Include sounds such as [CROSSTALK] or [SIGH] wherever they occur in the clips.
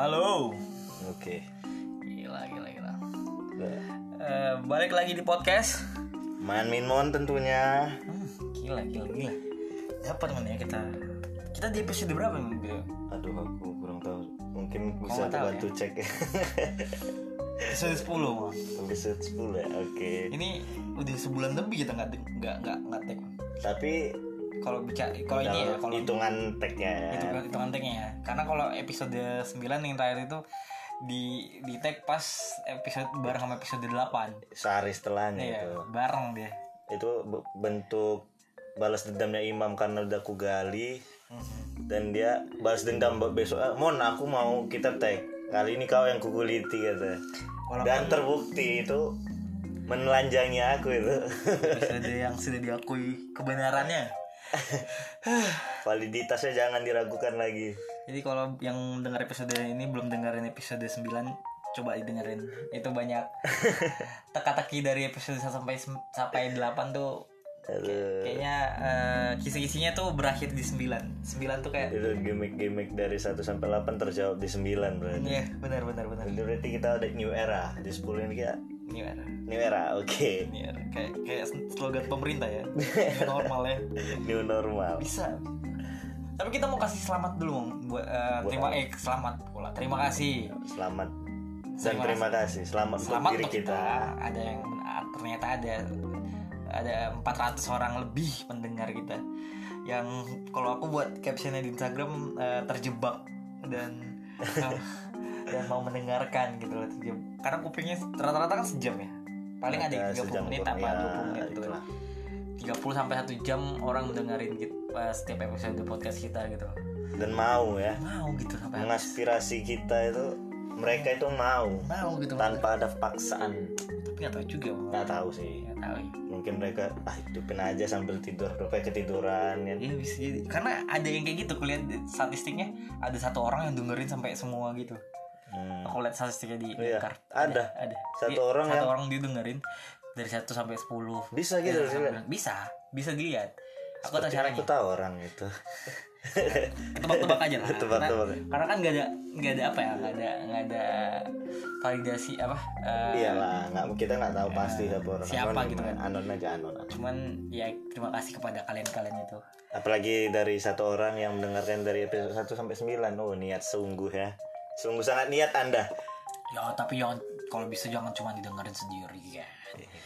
Halo. Oke. Gila, gila, gila. Eh, balik lagi di podcast. Man Min Mon tentunya. Hmm, gila, gila, gila. Dapat mana ya kita? Kita di episode berapa nih? Aduh aku kurang tahu. Mungkin bisa tahu bantu cek ya. Episode 10 mah. Episode 10 ya. Oke. Ini udah sebulan lebih kita nggak nggak nggak nggak tag. Tapi Kalau bicara kalau ini ya, kalau hitungan tagnya ya. itu itu tagnya ya. Karena kalau episode 9 yang terakhir itu di di tag pas episode bareng sama episode 8. Sehari setelahnya Iya, itu. bareng dia. Itu be- bentuk balas dendamnya Imam karena udah aku gali Mhm. dan dia balas dendam be- besok ah, Mon aku mau kita tag kali ini kau yang kukuliti kata Walaupun- dan terbukti itu menelanjangi aku itu Episode yang sudah diakui kebenarannya. [LAUGHS] validitasnya jangan diragukan lagi Jadi kalau yang dengar episode ini belum dengerin episode 9 coba didengerin. Itu banyak [LAUGHS] teka-teki dari episode 1 sampai sampai 8 tuh Aduh. kayaknya eh, kisi-kisinya tuh berakhir di 9. 9 tuh kayak itu gimmick-gimmick dari 1 sampai 8 terjawab di 9 berarti Iya, benar benar benar. Jadi berarti kita ada new era di 10 ini kita Ini era. new era oke Ini era. Kayak kayak slogan pemerintah ya. [LAUGHS] New normal ya. new normal Bisa. Tapi kita mau kasih selamat dulu buat eh, terima eh selamat pula. Terima kasih. selamat dan Terima terima kasih selamat, selamat untuk diri kita, kita. ada yang ah, ternyata ada ada 400 orang lebih pendengar kita yang kalau aku buat captionnya di Instagram eh, terjebak dan [LAUGHS] dan mau mendengarkan gitu loh terjebak. Karena kupingnya rata-rata kan sejam ya. Paling ada, Ada 30 sejam menit apa Ya, 20 menit gitu itulah. 30 sampai 1 jam orang mendengarin gitu, eh, setiap episode podcast kita gitu. Dan mau ya. Mau gitu sampai mengaspirasi kita itu mereka itu mau. Mau gitu tanpa ada paksaan. Tapi nggak tahu juga Bang. nggak tahu sih. Nggak tahu. Ya. mungkin mereka ah hidupin aja sambil tidur. Rupanya ketiduran kan Iya bisa jadi. Karena ada yang kayak gitu kulihat statistiknya. Ada satu orang yang dengerin sampai semua gitu Hmm. aku lihat statistiknya di Iya, Kar- ada. ada. Satu Iya, orang satu yang- orang dia dengerin dari 1 sampai 10 bisa gitu sih sampai- bisa. Bisa dilihat. Aku tahu caranya. aku tahu orang itu. [LAUGHS] Tebak-tebak aja lah. [LAUGHS] Tebak-tebak. karena, karena kan nggak ada nggak ada apa ya nggak ada nggak ada validasi apa eh, iyalah nggak kita nggak tahu pasti siapa orang. siapa Anon, gitu kan. anon aja anon. Cuman ya terima kasih kepada kalian-kalian itu. Apalagi dari satu orang yang mendengarkan dari episode 1 sampai 9 oh niat sungguh ya sungguh sangat niat anda. Ya tapi jangan kalau bisa jangan cuma didengerin sendiri ya.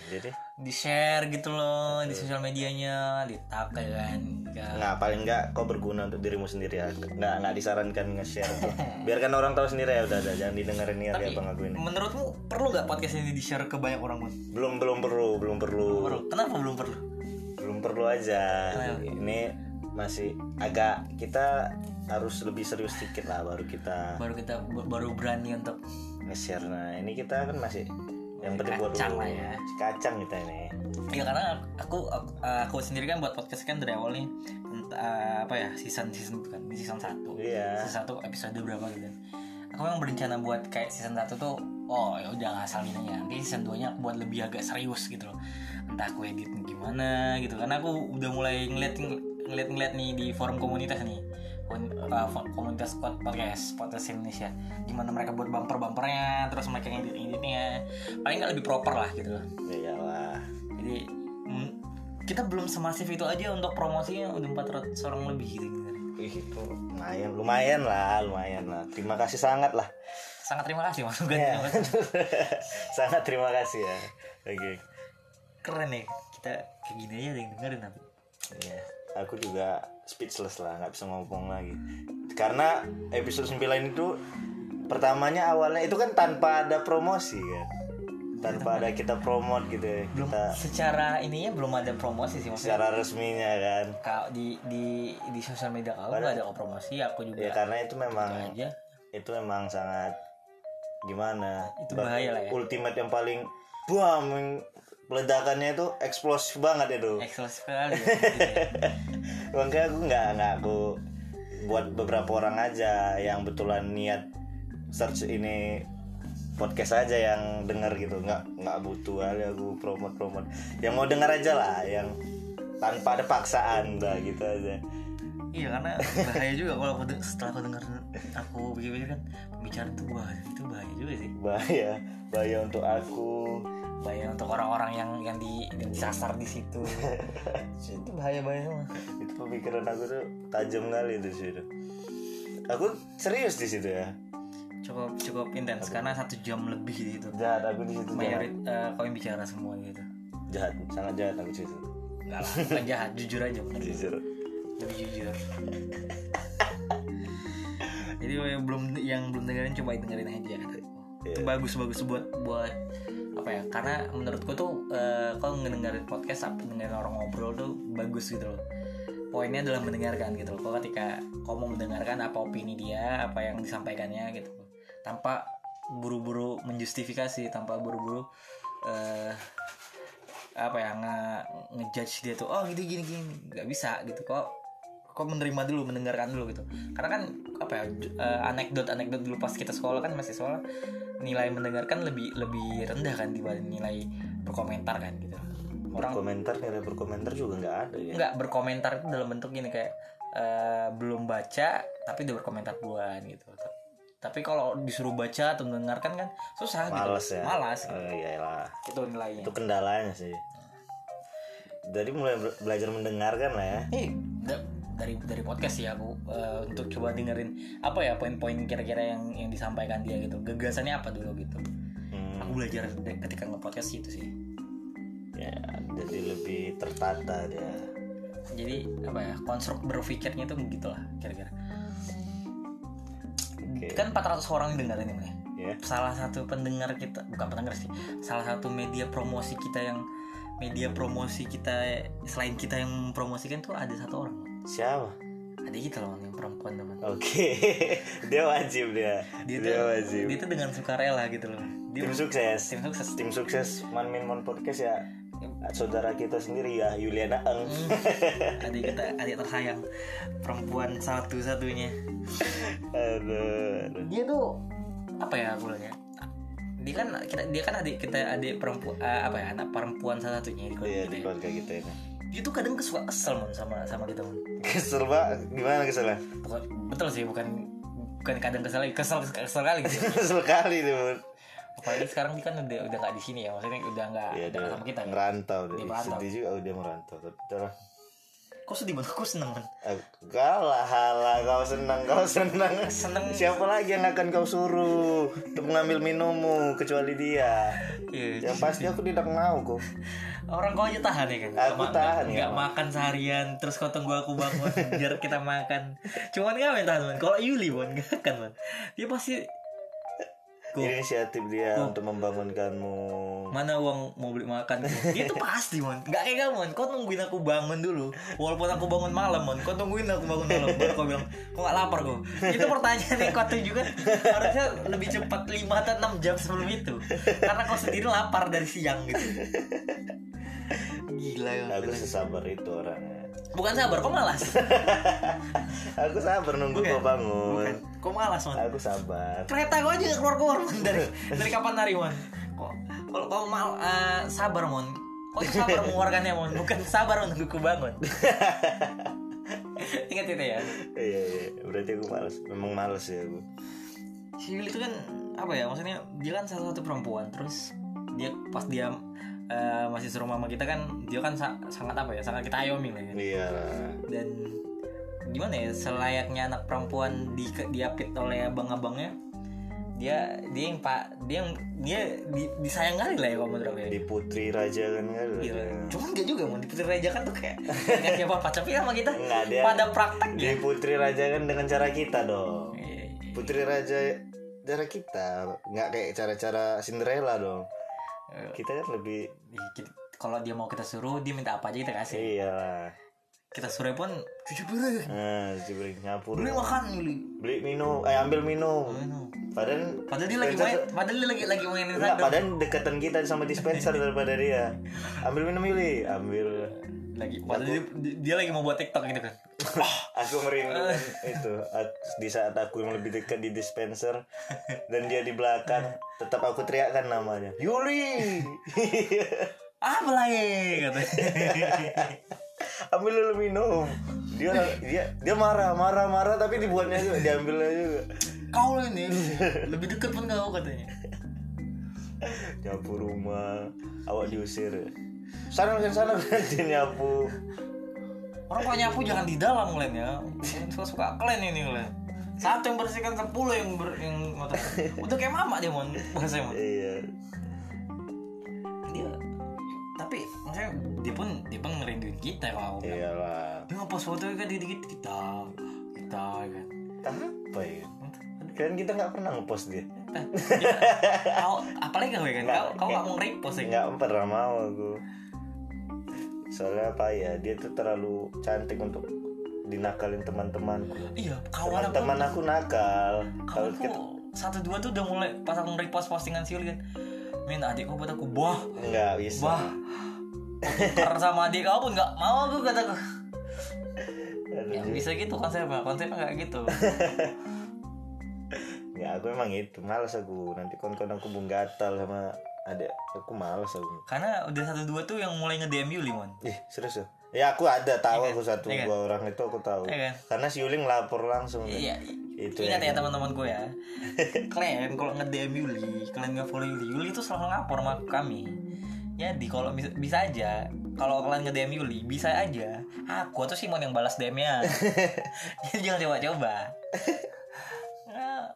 Jadi di share gitu loh di sosial medianya di tag ya kan? Nggak. Paling nggak kau berguna untuk dirimu sendiri ya. Nggak nggak disarankan nge-share tuh. [LAUGHS] biarkan orang tahu sendiri ya udah udah jangan didengerin niat ya bang aku ini menurutmu perlu nggak podcast ini di share ke banyak orang pun belum belum perlu belum perlu. Perlu. Kenapa belum perlu? Belum perlu aja. Kenapa? ini masih agak kita harus lebih serius sedikit lah baru kita baru kita baru berani untuk nge-share. Nah ini kita kan masih yang penting buat Kacang lah ya. kacang kita ini. Ya karena aku aku, aku sendiri kan buat podcast kan dari awal nih eh, apa ya season season itu kan season 1 Iya. season 1 episode berapa gitu. Aku memang berencana buat kayak season 1 tuh oh ya udah asal gini aja. Nanti season 2 nya aku buat lebih agak serius gitu loh. Entah aku edit gimana gitu karena aku udah mulai ngeliat ngeliat ngeliat nih di forum komunitas nih. Uh, fo- komunitas pod- podcast podcast Indonesia. Gimana mereka buat bumper bumpernya terus mereka ngedit ngeditnya paling nggak lebih proper lah gitu loh. Ya lah jadi mm, kita belum semasif itu aja untuk promosinya udah 400 orang lebih gitu, gitu. Ih, itu lumayan lumayan lah lumayan lah. Terima kasih sangat lah. Sangat terima kasih mas. Ya. terima kasih. [LAUGHS] sangat terima kasih ya. Oke. Keren nih kita kayak gini aja yang dengerin tapi. Iya, aku juga speechless lah, nggak bisa ngomong lagi. Karena episode 9 itu pertamanya awalnya itu kan tanpa ada promosi kan. Tanpa ada kita promote gitu ya. belum Kita secara ininya belum ada promosi sih maksudnya secara resminya kan. kalau di di di sosial media kau nggak ada promosi aku juga Ya karena itu memang aja itu memang sangat gimana? Itu bahaya lah ya. Ultimate yang paling buam yang ledakannya itu eksplosif banget itu. sekali. Ya. [LAUGHS] makanya aku nggak nggak aku buat beberapa orang aja yang betulan niat search ini podcast aja yang denger gitu. Nggak nggak butuh kali aku promote promote yang mau denger aja lah yang tanpa ada paksaan lah gitu aja. Iya karena bahaya juga kalau aku setelah aku dengar aku pikir-pikir kan pembicaraan itu bahaya itu bahaya juga sih. Bahaya bahaya untuk aku bahaya untuk orang-orang yang yang di yang disasar di situ. [LAUGHS] Itu bahaya bahaya semua itu pemikiran aku tuh tajam kali di situ. Aku serius di situ ya. Cukup cukup intens karena satu jam lebih di situ. Jahat aku di situ mayorit eh, kau yang bicara semua gitu. Jahat sangat jahat aku di situ. Enggak lah bukan jahat jujur aja bener jujur. Lebih jujur. Jadi yang belum yang belum dengerin coba dengerin aja. Iya. itu bagus bagus buat buat apa ya? Karena menurutku tuh eh, kalau ngedengerin podcast apa dengerin orang ngobrol tuh bagus gitu loh. Poinnya adalah mendengarkan gitu loh. Kalau ketika mau mendengarkan apa opini dia apa yang disampaikannya gitu tanpa buru-buru menjustifikasi tanpa buru-buru eh apa ya nge ngejudge dia tuh oh gitu gini gini. Nggak bisa gitu. Kok kok menerima dulu mendengarkan dulu gitu. Karena kan apa ya anekdot anekdot dulu pas kita sekolah kan masih sekolah nilai mendengarkan lebih lebih rendah kan dibanding nilai berkomentar kan gitu. Orang berkomentar nilai berkomentar juga nggak ada ya? Nggak berkomentar itu dalam bentuk gini kayak eh, belum baca tapi udah berkomentar duluan gitu. Tapi kalau disuruh baca atau mendengarkan kan susah males gitu ya? Malas gitu. oh, iyalah. Itu nilainya. Itu kendalanya sih. Jadi mulai be- belajar mendengarkan lah ya. Eh, da- dari dari podcast ya aku eh, untuk coba dengerin apa ya poin-poin kira-kira yang yang disampaikan dia gitu. Gagasannya apa dulu gitu. Hmm, Aku belajar ketika nge-podcast itu sih. ya jadi lebih tertata dia Jadi apa ya? Konstruk berpikirnya tuh begitulah kira-kira. oke Kan 400 orang dengerin ini. ya Salah satu pendengar kita, bukan pendengar sih. Salah satu media promosi kita yang media promosi kita selain kita yang mempromosikan tuh ada satu orang. Siapa? Ada kita loh yang perempuan teman. oke. [LAUGHS] Dia wajib dia. Dia, dia, tuh, wajib. dia tuh dengan sukarela gitu loh. Dia tim sukses. tim sukses. Tim sukses. Manmin Mon Podcast ya. Saudara kita sendiri ya Yuliana Eng. [LAUGHS] Adik kita adik tersayang. Perempuan satu satunya aduh, dia tuh apa ya aku bilangnya? Dia kan kita dia kan adik kita adik perempuan apa ya anak perempuan salah satunya di keluarga Iya kita di ya. keluarga kita ini dia tuh kadang kesuka kesel mon sama sama kita mon kesel pak gimana keselnya bukan betul sih bukan bukan kadang kesel lagi kesel kesel kali gitu [LAUGHS] kesel kali tuh Bun. apalagi sekarang dia kan udah udah nggak di sini ya maksudnya udah nggak dia sama kita kan. ngerantau deh Dia merantau. sedih juga oh, dia merantau tapi kok sedih banget? Kok seneng man kalah halah kau senang kau senang Seneng. siapa lagi yang akan kau suruh untuk mengambil minummu kecuali dia? Iya, yang pasti aku tidak mau kok. Orang kau aja tahan ya kan Aku ma- tahan, nggak ya. makan seharian terus kau tunggu aku bangun [LAUGHS] biar kita makan. Cuman nggak yang tahan man kalau Yuli man nggak [LAUGHS] akan man dia pasti inisiatif dia untuk membangunkanmu. Mana uang mau beli makan dia [LAUGHS] tuh pasti man nggak kayak kamu man kau nungguin aku bangun dulu. Walaupun aku bangun malam man kau tungguin aku bangun malam baru kau bilang kau nggak lapar kau itu pertanyaan yang kau tuju kan harusnya lebih cepat 5 atau 6 jam sebelum itu. Karena kau sendiri lapar dari siang gitu. Gila ya aku sesabar itu orangnya bukan sabar kau malas? [LAUGHS] Aku sabar nunggu kau bangun. Bukan. Kau malas man aku sabar. Kereta gue aja keluar keluar man dari [LAUGHS] dari kapan hari man kok kalau kau mal eh, sabar mon. Kau sabar [LAUGHS] mengeluarkannya mon. Bukan sabar menunggu ku bangun. Ingat itu ya? Iya iya. Berarti aku malas. Memang malas ya aku. Si Yuli itu kan apa ya? Maksudnya dia kan salah satu perempuan. Terus dia pas dia eh, masih suruh mama kita kan dia kan sa- sangat apa ya sangat kita ayomi lah ya. Iya. Dan gimana ya selayaknya anak perempuan di diapit oleh abang-abangnya dia dia yang pak dia yang dia di, disayang kali lah ya kalau menurut aku ya. Di putri raja kan kan? Iya. Cuman gak juga mau di Putri Raja kan tuh kayak nggak siapa apa tapi sama kita Nggak, dia- pada di prakteknya. putri raja kan dengan cara kita dong. Iya, iya. putri raja cara kita nggak kayak cara-cara Cinderella dong kita kan lebih Kalau dia mau kita suruh dia minta apa aja kita kasih. iya Kita suruh pun cuci piring, nah coba nyapur beli makan Yuli. beli minum eh ambil minum padahal Padahal dia lagi main, padahal dia lagi lagi Enggak, sandal. padahal dekatan kita sama dispenser daripada dia. Ambil minum Yuli, ambil. Lagi, padahal dia, dia lagi mau buat TikTok gitu kan. Aku merindukan [LAUGHS] itu di saat aku yang lebih dekat di dispenser dan dia di belakang, tetap aku teriakkan namanya. Yuli. [LAUGHS] Apa lagi kata. [LAUGHS] ambil dulu minum dia dia dia marah marah marah tapi dibuatnya juga diambilnya juga kau ini lebih dekat pun kau katanya nyapu rumah awak diusir sana ke sana berarti nyapu. Orang kalau nyapu jangan di dalam kalian ya. Suka suka kalian ini kalian satu yang bersihkan sepuluh yang ber yang ngotot. Udah kayak mama dia mon bahasa mon. Iya. Dia tapi maksudnya dia pun dia pun ngerinduin kita kalau iyalah. Dia ngepost foto kan dikit kita kita kan. Apa ya? Kan kita nggak pernah ngepost dia? Ya, kau apalagi kau ya kan? Kau kau nggak. mau repost ya? Nggak pernah mau aku soalnya apa ya dia tuh terlalu cantik untuk dinakalin teman-temanku. Iya kawan aku. Teman-teman aku nakal. Kalau kita satu dua tuh udah mulai pas aku repost postingan si Uli kan. Min adikku buat aku. Wah nggak bisa. Wah karena sama adik kau pun nggak mau aku kataku ya, bisa gitu konsepnya konsepnya nggak gitu. [LAUGHS] Ya aku emang itu. Malas aku. Nanti kawan-kawan aku bung gatal sama adik aku malas aku. Karena udah satu dua tuh yang mulai nge DM Yuli mon. Ih serius ya? Ya aku ada tahu kan? aku satu kan? dua orang itu aku tahu. Kan? karena si Yuling lapor langsung kan. iya itu ingat ya yang- teman-temanku ya? Kalian kalau nge DM Yuli. Kalian nggak follow Yuli Yuli itu selalu ngapor sama kami. Jadi kalau bisa, bisa aja kalau kalian nge DM Yuli bisa aja. Aku atau Simon yang balas DM-nya [LAUGHS] jadi jangan coba-coba. Nah,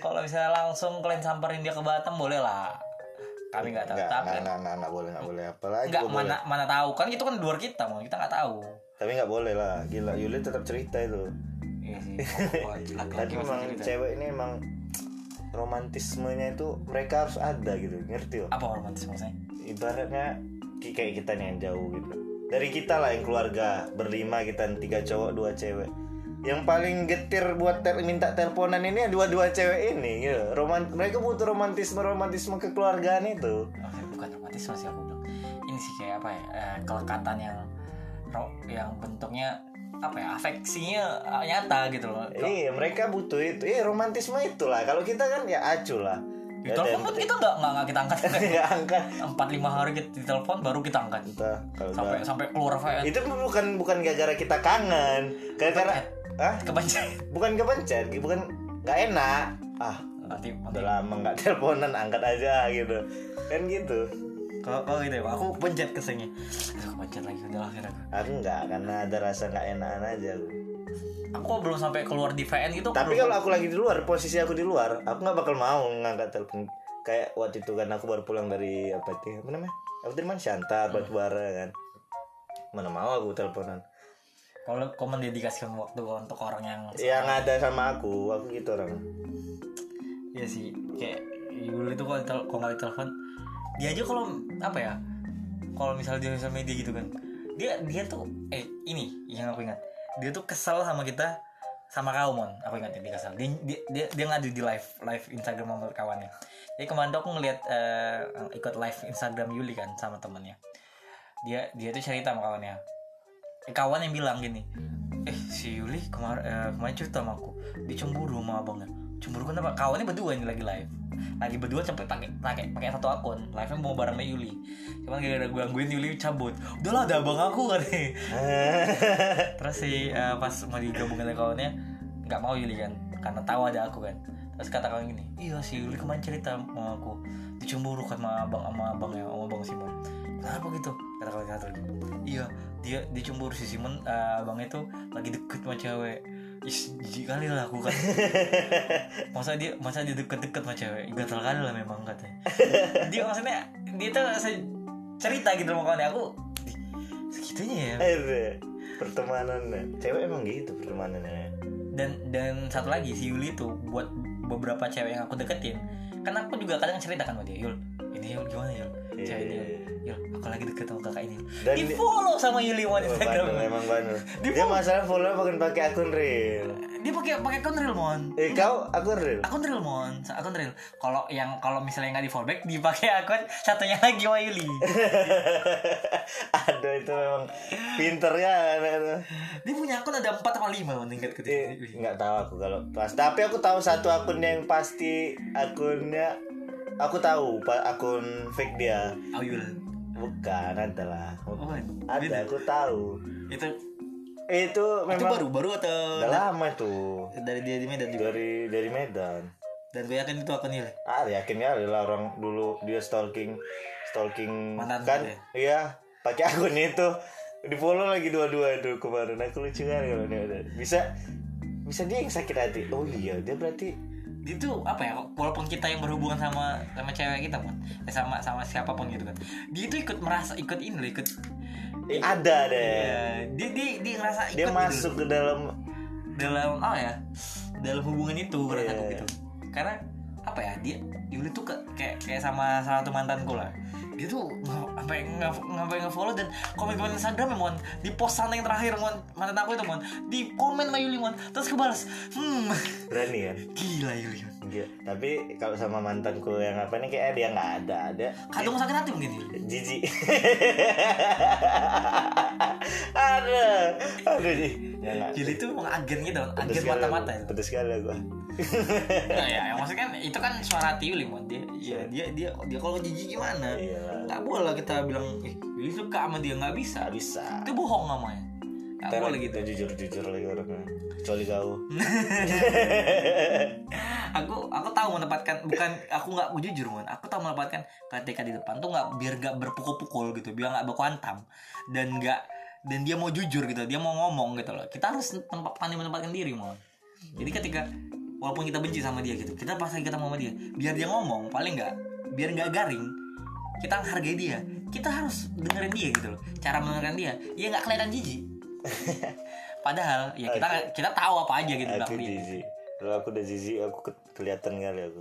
kalau misalnya langsung kalian samperin dia ke Batam boleh lah kami nggak tahu. Nggak tapi nggak nggak nggak boleh nggak boleh. Apalagi nggak gua boleh. mana mana tahu. Kan itu kan luar kita mau kita nggak tahu. Tapi nggak boleh lah. Gila Yuli tetap cerita itu. Iya sih. [LAUGHS] Tapi laki-laki masih emang cerita. cewek ini emang romantismenya itu mereka harus ada gitu. Ngerti loh. Apa romantis maksudnya? Ibaratnya kayak kita nih yang jauh gitu. Dari kita lah yang keluarga berlima kita tiga cowok dua cewek yang paling getir buat tel- minta teleponan ini ya dua-dua cewek ini gitu. Roman mereka butuh romantisme romantisme kekeluargaan itu. Oke, bukan romantis masih aku bilang. Ini sih kayak apa ya eh, kelekatan yang yang bentuknya apa ya afeksinya eh, nyata gitu loh. Iya mereka butuh itu. Iya romantisme itulah. Kalau kita kan ya acu lah. Di telepon kan kita nggak nggak kita angkat. Nggak [LAUGHS] angkat. Empat lima hari kita di telepon baru kita angkat. Entah kalau sampai sampai keluar file itu bukan bukan gara-gara kita kangen. Gara-gara ah kepencet. Bukan kepencet bukan nggak enak. Ah nanti udah lama nggak teleponan angkat aja gitu. Kan gitu. Kalau kalau gitu ya aku pencet kesengnya. Aduh kepencet lagi udah lah kira aku nggak karena ada rasa nggak enakan aja. Aku. aku kok belum sampai keluar di VN gitu aku tapi kalau aku lagi di luar posisi aku di luar aku nggak bakal mau ngangkat telepon. Kayak waktu itu kan aku baru pulang dari apa itu apa namanya? Aku dari mana Shantar batu bara kan. Mana mau aku teleponan kalau kau mendedikasikan waktu untuk orang yang yang ada sama aku aku gitu orang. Iya sih, kayak dulu itu kalau tel- kalau nggak ditelepon dia aja kalau apa ya, kalau misalnya di sosial media gitu kan, dia dia tuh eh ini yang aku ingat, dia tuh kesel sama kita sama kau mon, aku ingat dia kesel, dia dia dia, dia ngadu di live live Instagram sama kawannya. Jadi kemarin tuh aku ngeliat eh, ikut live Instagram Yuli kan sama temennya, dia dia tuh cerita sama kawannya, kawan yang bilang gini, eh si Yuli kemarin eh, kemarin cerita sama aku, dicemburu sama abangnya. Cemburu kenapa kawannya berdua ini lagi live. Lagi berdua sampai pakai pakai pakai satu akun. Live nya mau barengnya Yuli. Cuman gara-gara gue gangguin Yuli cabut. Udahlah ada abang aku kan [LAUGHS] terus si eh, pas mau digabungin sama kawannya nggak mau Yuli kan karena tahu ada aku kan. Terus kata kawan gini iya si Yuli kemarin cerita sama aku. Dicemburu kan sama abang sama abang ya sama abang Simon kenapa gitu? Kata kawan satu iya dia dicemburu si Simon. Eh, abangnya tuh lagi deket sama cewek. Is, jijik kali lah aku kan [LAUGHS] masa dia masa dia deket-deket sama cewek? Gatal kali lah memang katanya. [LAUGHS] Dia maksudnya dia tuh cerita gitu sama kawannya aku "Ih, segitunya ya? Eh, pertemanannya. Cewek emang gitu pertemanannya. Dan dan satu lagi si Yuli tuh buat beberapa cewek yang aku deketin. Kan aku juga kadang cerita kan sama dia Yul ini Yul gimana Yul cewek ini Yul Yul aku lagi deket sama kakak ini Dan di follow sama Yuli Oh, Instagram Bandel, emang bandel. [LAUGHS] Di Dia follow. masalah follow bukan pakai akun real. dia pakai pakai akun real mon Eh kau akun real? akun real mon akun real kalau yang kalau misalnya nggak di fallback dipakai akun satunya [LAUGHS] lagi Yuli [LAUGHS] Aduh itu memang pinternya dia punya akun ada empat sama lima mon tingkat Eh, ketiga nggak tahu aku kalau pas. Tapi aku tahu satu akun yang pasti akunnya aku tahu akun fake dia. oh Yul Bukan, ada lah. oh, Ada, aku tahu. itu itu itu memang baru baru atau udah lama tuh dari dia di Medan juga? Dari dari Medan. Dan gue yakin itu akan nilai ah yakin kali lah orang dulu dia stalking stalking. Mantan kan gitu iya pakai akun itu. Di follow lagi dua-dua itu kemarin. Aku lucu kali kalau dia ada. Bisa bisa dia yang sakit hati. Oh iya dia berarti itu apa ya walaupun kita yang berhubungan sama sama cewek kita pun eh, sama sama siapa pun gitu kan. Dia itu ikut merasa ikut ini loh ikut eh, ada deh ya, dia dia dia ngerasa ikut dia gitu masuk ke dalam dalam apa ya dalam hubungan itu menurut aku gitu. Karena apa ya dia Yuli tuh ke- kayak kayak sama salah satu mantanku lah. Dia tuh sampai nge- sampai nge-follow dan komen-komen Instagram ya mon. Di post sana yang terakhir mon. Mantan aku itu mon. Di komen sama Yuli mon. Terus kebalas hmm. Berani kan gila Yuli. mon. Iya. tapi kalau sama mantanku yang apa nih kayak dia nggak ada ada. Kadung sakit hati mungkin Yuli jijik. Ada ada sih ya nggak Yuli tuh emang agen gitu agen mata-mata itu. Pedes sekali gua nah, ya yang maksudnya kan itu kan suara Yuli mon dia ya, dia dia dia kalau jijik gimana? Iya. Nggak boleh kita bilang eh suka sama dia nggak bisa. Bisa. Itu bohong namanya nggak Ntar boleh gitu kita jujur jujur lagi orangnya. Kecuali kau. [LAUGHS] Aku aku tahu menempatkan bukan aku nggak jujur mon aku tahu menempatkan ketika di depan tuh nggak biar nggak berpukul-pukul gitu biar nggak baku hantam dan nggak dan dia mau jujur gitu dia mau ngomong gitu loh. Kita harus tempat pandai menempatkan diri mon jadi ketika walaupun kita benci sama dia gitu kita pas lagi ketemu sama dia. Biar dia ngomong paling nggak biar nggak garing kita hargai dia. Kita harus dengerin dia gitu loh. Cara mendengarkan dia ya nggak kelihatan jijik [LAUGHS] padahal ya kita kita tahu apa aja gitu aku jijik kalau aku udah jijik aku ke- kelihatan kali aku.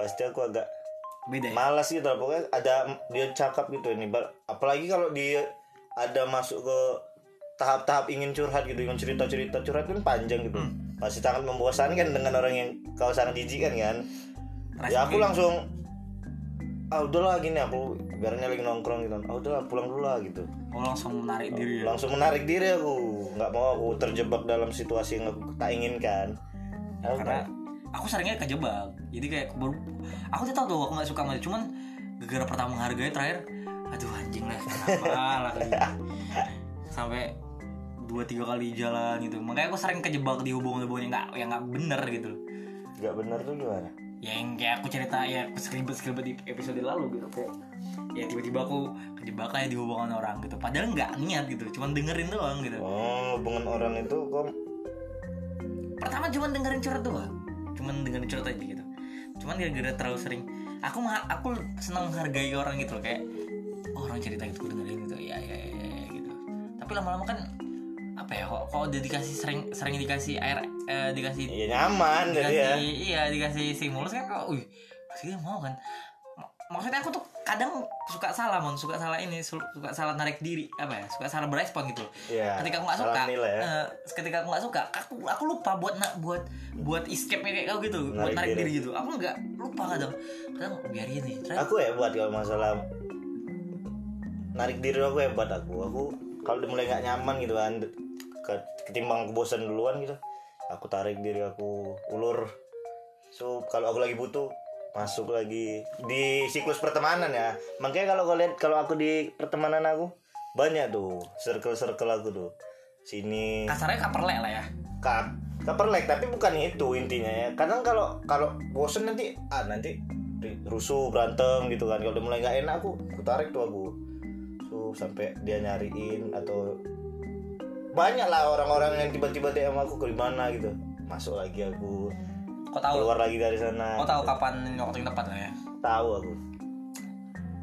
Pasti aku agak beda ya? malas gitu. Pokoknya ada dia cakap gitu ini apalagi kalau dia ada masuk ke tahap-tahap ingin curhat gitu ingin cerita-cerita. Curhat kan panjang gitu. Hmm. pasti sangat membosankan dengan orang yang kau sangat jijik kan? Kan ya aku langsung ah udahlah gini aku biarnya lagi nongkrong gitu ah udahlah pulang dulu lah gitu Oh langsung menarik diri ya. langsung menarik diri aku nggak mau aku terjebak dalam situasi yang aku tak inginkan Aku Karena aku seringnya kejebak. Jadi kayak baru aku tuh tahu tuh aku nggak suka sama. Cuman gara-gara pertama menghargai terakhir, aduh anjing lah kenapa [LAUGHS] lah gitu. Sampai dua tiga kali jalan gitu. Makanya aku sering kejebak di hubungan-hubungan yang nggak yang nggak bener gitu. loh. nggak benar tuh gimana Ya yang kayak aku cerita ya aku sekelibet-sekelibet di episode lalu gitu kayak ya tiba-tiba aku kejebak kayak di hubungan orang gitu. Padahal nggak niat gitu cuman dengerin doang gitu. Oh hubungan orang itu kok pertama cuman dengerin curhat doang. Cuman dengerin curhat aja gitu. Cuman gara-gara terlalu sering aku mah aku senang menghargai orang gitu loh kayak oh, orang cerita gitu aku dengerin gitu ya ya ya, ya, gitu. Tapi lama-lama kan apa ya kok kok udah dikasih sering sering dikasih air eh, dikasih ya nyaman jadi ya. dikasih iya dikasih stimulus kan kok wih pasti dia mau kan. Maksudnya aku tuh kadang suka salah mon suka salah ini su- suka salah narik diri apa ya suka salah berespon gitu loh. Iya, ketika aku nggak suka nilai ya. eh, ketika aku nggak suka aku aku lupa buat nak buat buat escape kayak kau gitu buat Narik narik diri. diri gitu. Aku nggak lupa kadang kadang biar ini terus aku hebat kalau masalah narik diri aku hebat aku. Aku kalau udah mulai nggak nyaman gitu kan ketimbang aku bosan duluan gitu. Aku tarik diri aku ulur. So kalau aku lagi butuh masuk lagi di siklus pertemanan ya. Makanya kalau kau lihat kalau aku di pertemanan aku banyak tuh circle circle aku tuh. Sini. Kasarnya kaperlek lah ya. Kap kaperlek tapi bukan itu intinya ya. Kadang kalau kalau bosen nanti ah nanti rusuh berantem gitu kan. Kalau udah mulai nggak enak aku aku tarik tuh aku. So sampai dia nyariin atau banyak lah orang-orang yang tiba-tiba DM aku ke mana? gitu. Masuk lagi aku. Kau tahu? Keluar lagi dari sana kau tahu kapan waktu yang tepat lah ya? Tahu aku.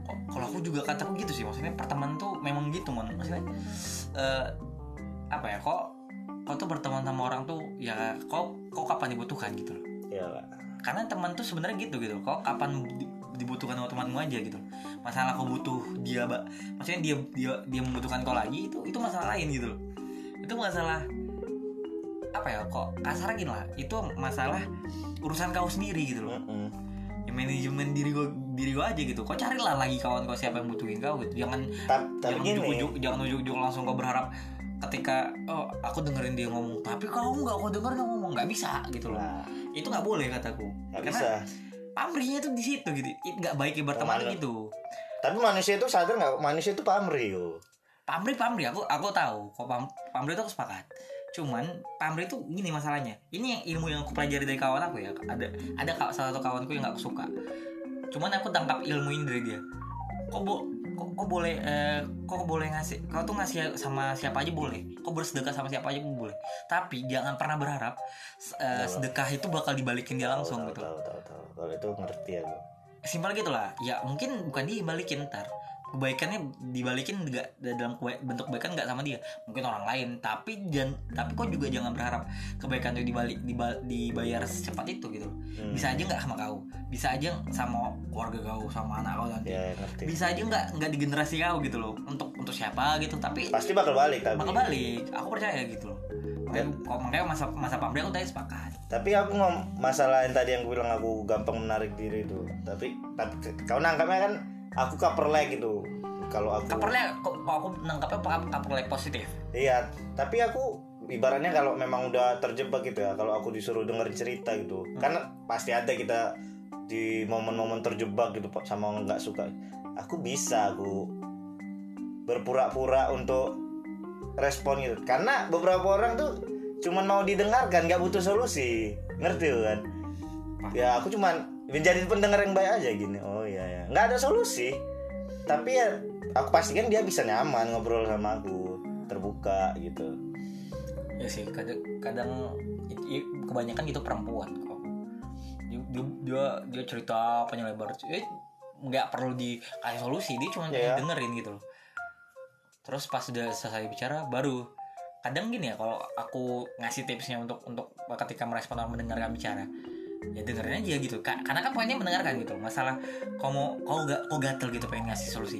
Kok- kalau aku juga kataku gitu sih maksudnya pertemanan tuh memang gitu mon. Maksudnya eh, apa ya kok kau tuh berteman sama orang tuh ya kau kau kapan dibutuhkan gitu loh. Ya karena teman tuh sebenarnya gitu gitu kok kapan di- dibutuhkan sama temanmu aja gitu masalah kau butuh dia mbak. Maksudnya dia dia dia membutuhkan kau lagi itu itu masalah lain gitu loh itu masalah apa ya kok kasar gini lah. Itu masalah urusan kau sendiri gitu loh. Mm-mm. ya manajemen diri gua diri gua aja gitu. Kau carilah lagi kawan kau siapa yang butuhin kau gitu. Jangan Ta- tapi jangan gini. ujuk-ujuk jangan ujuk-ujuk langsung kau berharap ketika oh aku dengerin dia ngomong. Tapi kamu nggak kau denger dia ngomong nggak bisa gitu loh. Nah, itu nggak boleh kataku nggak Karena bisa. pamrihnya tuh di situ gitu. It nggak baik ya berteman gitu. Tapi manusia itu sadar nggak? Manusia itu pamrih yo pamri pamri aku aku tahu kok pam, pamri itu aku sepakat. Cuman pamri itu gini masalahnya. Ini yang ilmu yang aku pelajari dari kawan aku ya. Ada ada salah satu kawanku yang gak aku suka. Cuman aku tangkap ilmu ini dari dia. Kok bo kok, kok boleh eh, kok boleh ngasih kau tuh ngasih sama siapa aja boleh. Kok bersedekah sama siapa aja pun boleh. Tapi jangan pernah berharap eh, sedekah itu bakal dibalikin dia langsung tahu, gitu. tahu tahu tahu kalau itu ngerti aku. Simpel gitu lah. Ya mungkin bukan dia yang balikin ntar kebaikannya dibalikin nggak dalam keba- bentuk kebaikan nggak sama dia. Mungkin orang lain tapi jangan tapi kok juga jangan berharap kebaikan itu dibalik diba- dibayar secepat itu gitu. Loh. Hmm. bisa aja nggak sama kau. Bisa aja sama keluarga kau sama anak kau nanti. Ya ngerti. Bisa aja nggak nggak di generasi kau gitu loh. Untuk untuk siapa gitu tapi pasti bakal balik tapi. Bakal balik. Aku percaya gitu loh. Makanya, kok makanya masa masa pamri aku tadi sepakat. Tapi aku ngom masalah yang tadi yang gue bilang aku gampang menarik diri itu. Tapi tapi kau nangkapnya kan aku coverleg gitu. Kalau aku kapernya kok aku nangkapnya kapernya positif. Iya tapi aku ibaratnya kalau memang udah terjebak gitu ya kalau aku disuruh denger cerita gitu karena pasti ada kita di momen-momen terjebak gitu Pak, sama nggak suka. Aku bisa aku berpura-pura untuk respon gitu. Karena beberapa orang tuh cuman mau didengarkan nggak butuh solusi. Ngerti kan? Ya aku cuman menjadi pendengar yang baik aja gini. Oh nggak ada solusi. Tapi ya aku pastikan dia bisa nyaman ngobrol sama aku terbuka gitu. Ya sih kadang kadang kebanyakan gitu perempuan kok. Dia dia dia, cerita panjang lebar eh nggak perlu dikasih solusi dia cuma pengen dengerin gitu loh. Terus pas udah selesai bicara baru. Kadang gini ya kalau aku ngasih tipsnya untuk untuk ketika merespon orang mendengarkan bicara ya dengerin aja gitu. Ka- karena kan poinnya mendengarkan gitu. Masalah kau mau kau gak kau gatel gitu pengen ngasih solusi.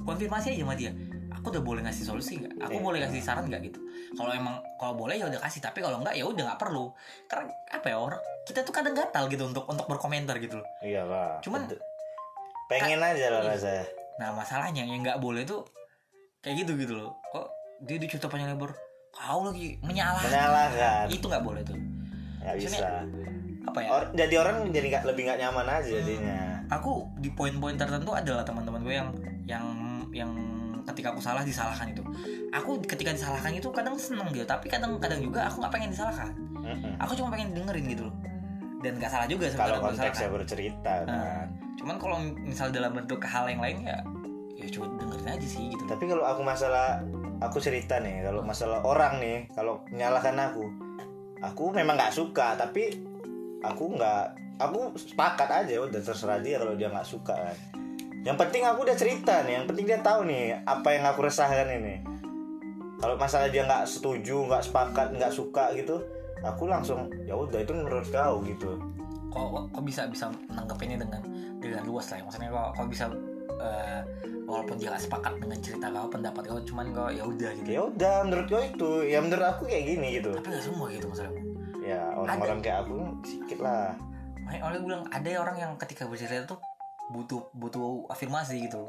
Konfirmasi aja sama dia. Aku udah boleh ngasih solusi nggak? Aku Iya. boleh kasih saran nggak gitu? Kalau emang kalau boleh ya udah kasih tapi kalau enggak ya udah nggak perlu. Karena apa ya orang kita tuh kadang gatal gitu untuk untuk berkomentar gitu loh. Iya lah Cuman- pengen aja lah Iya. rasanya nah masalahnya yang nggak boleh tuh kayak gitu gitu loh. Kok dia di cerita panjang lebar kau lagi menyalahkan. Menyalahkan. Itu nggak boleh tuh. Nggak bisa apa ya? Or- jadi orang jadi nggak lebih nggak nyaman aja jadinya. Aku di poin-poin tertentu adalah teman-teman gue yang yang yang ketika aku salah disalahkan itu. Aku ketika disalahkan itu kadang seneng gitu tapi kadang-kadang juga aku nggak pengen disalahkan. Mm-mm. aku cuma pengen dengerin gitu loh. Dan nggak salah juga kalau konteksnya bercerita Nah, kan. cuman kalau misal dalam bentuk hal yang lain ya ya coba dengerin aja sih gitu. Tapi kalau aku masalah aku cerita nih kalau masalah orang nih kalau menyalahkan aku aku memang nggak suka tapi aku nggak aku sepakat aja udah terserah dia kalau dia nggak suka kan. Yang penting aku udah cerita nih yang penting dia tahu nih apa yang aku resahkan ini. Kalau masalah dia nggak setuju nggak sepakat nggak suka gitu aku langsung ya udah itu menurut kau gitu. Kok kok- bisa bisa nanggepinnya dengan dengan luas lah ya. maksudnya kok kok bisa eh, walaupun dia gak sepakat dengan cerita kau pendapat kau cuman kau ya udah gitu. Ya udah menurut kau itu ya menurut aku kayak gini gitu. Tapi gak semua gitu masalahnya ya orang-orang kayak aku sedikit lah. Makanya oleh bilang ada orang yang ketika bercerita tuh butuh butuh afirmasi gitu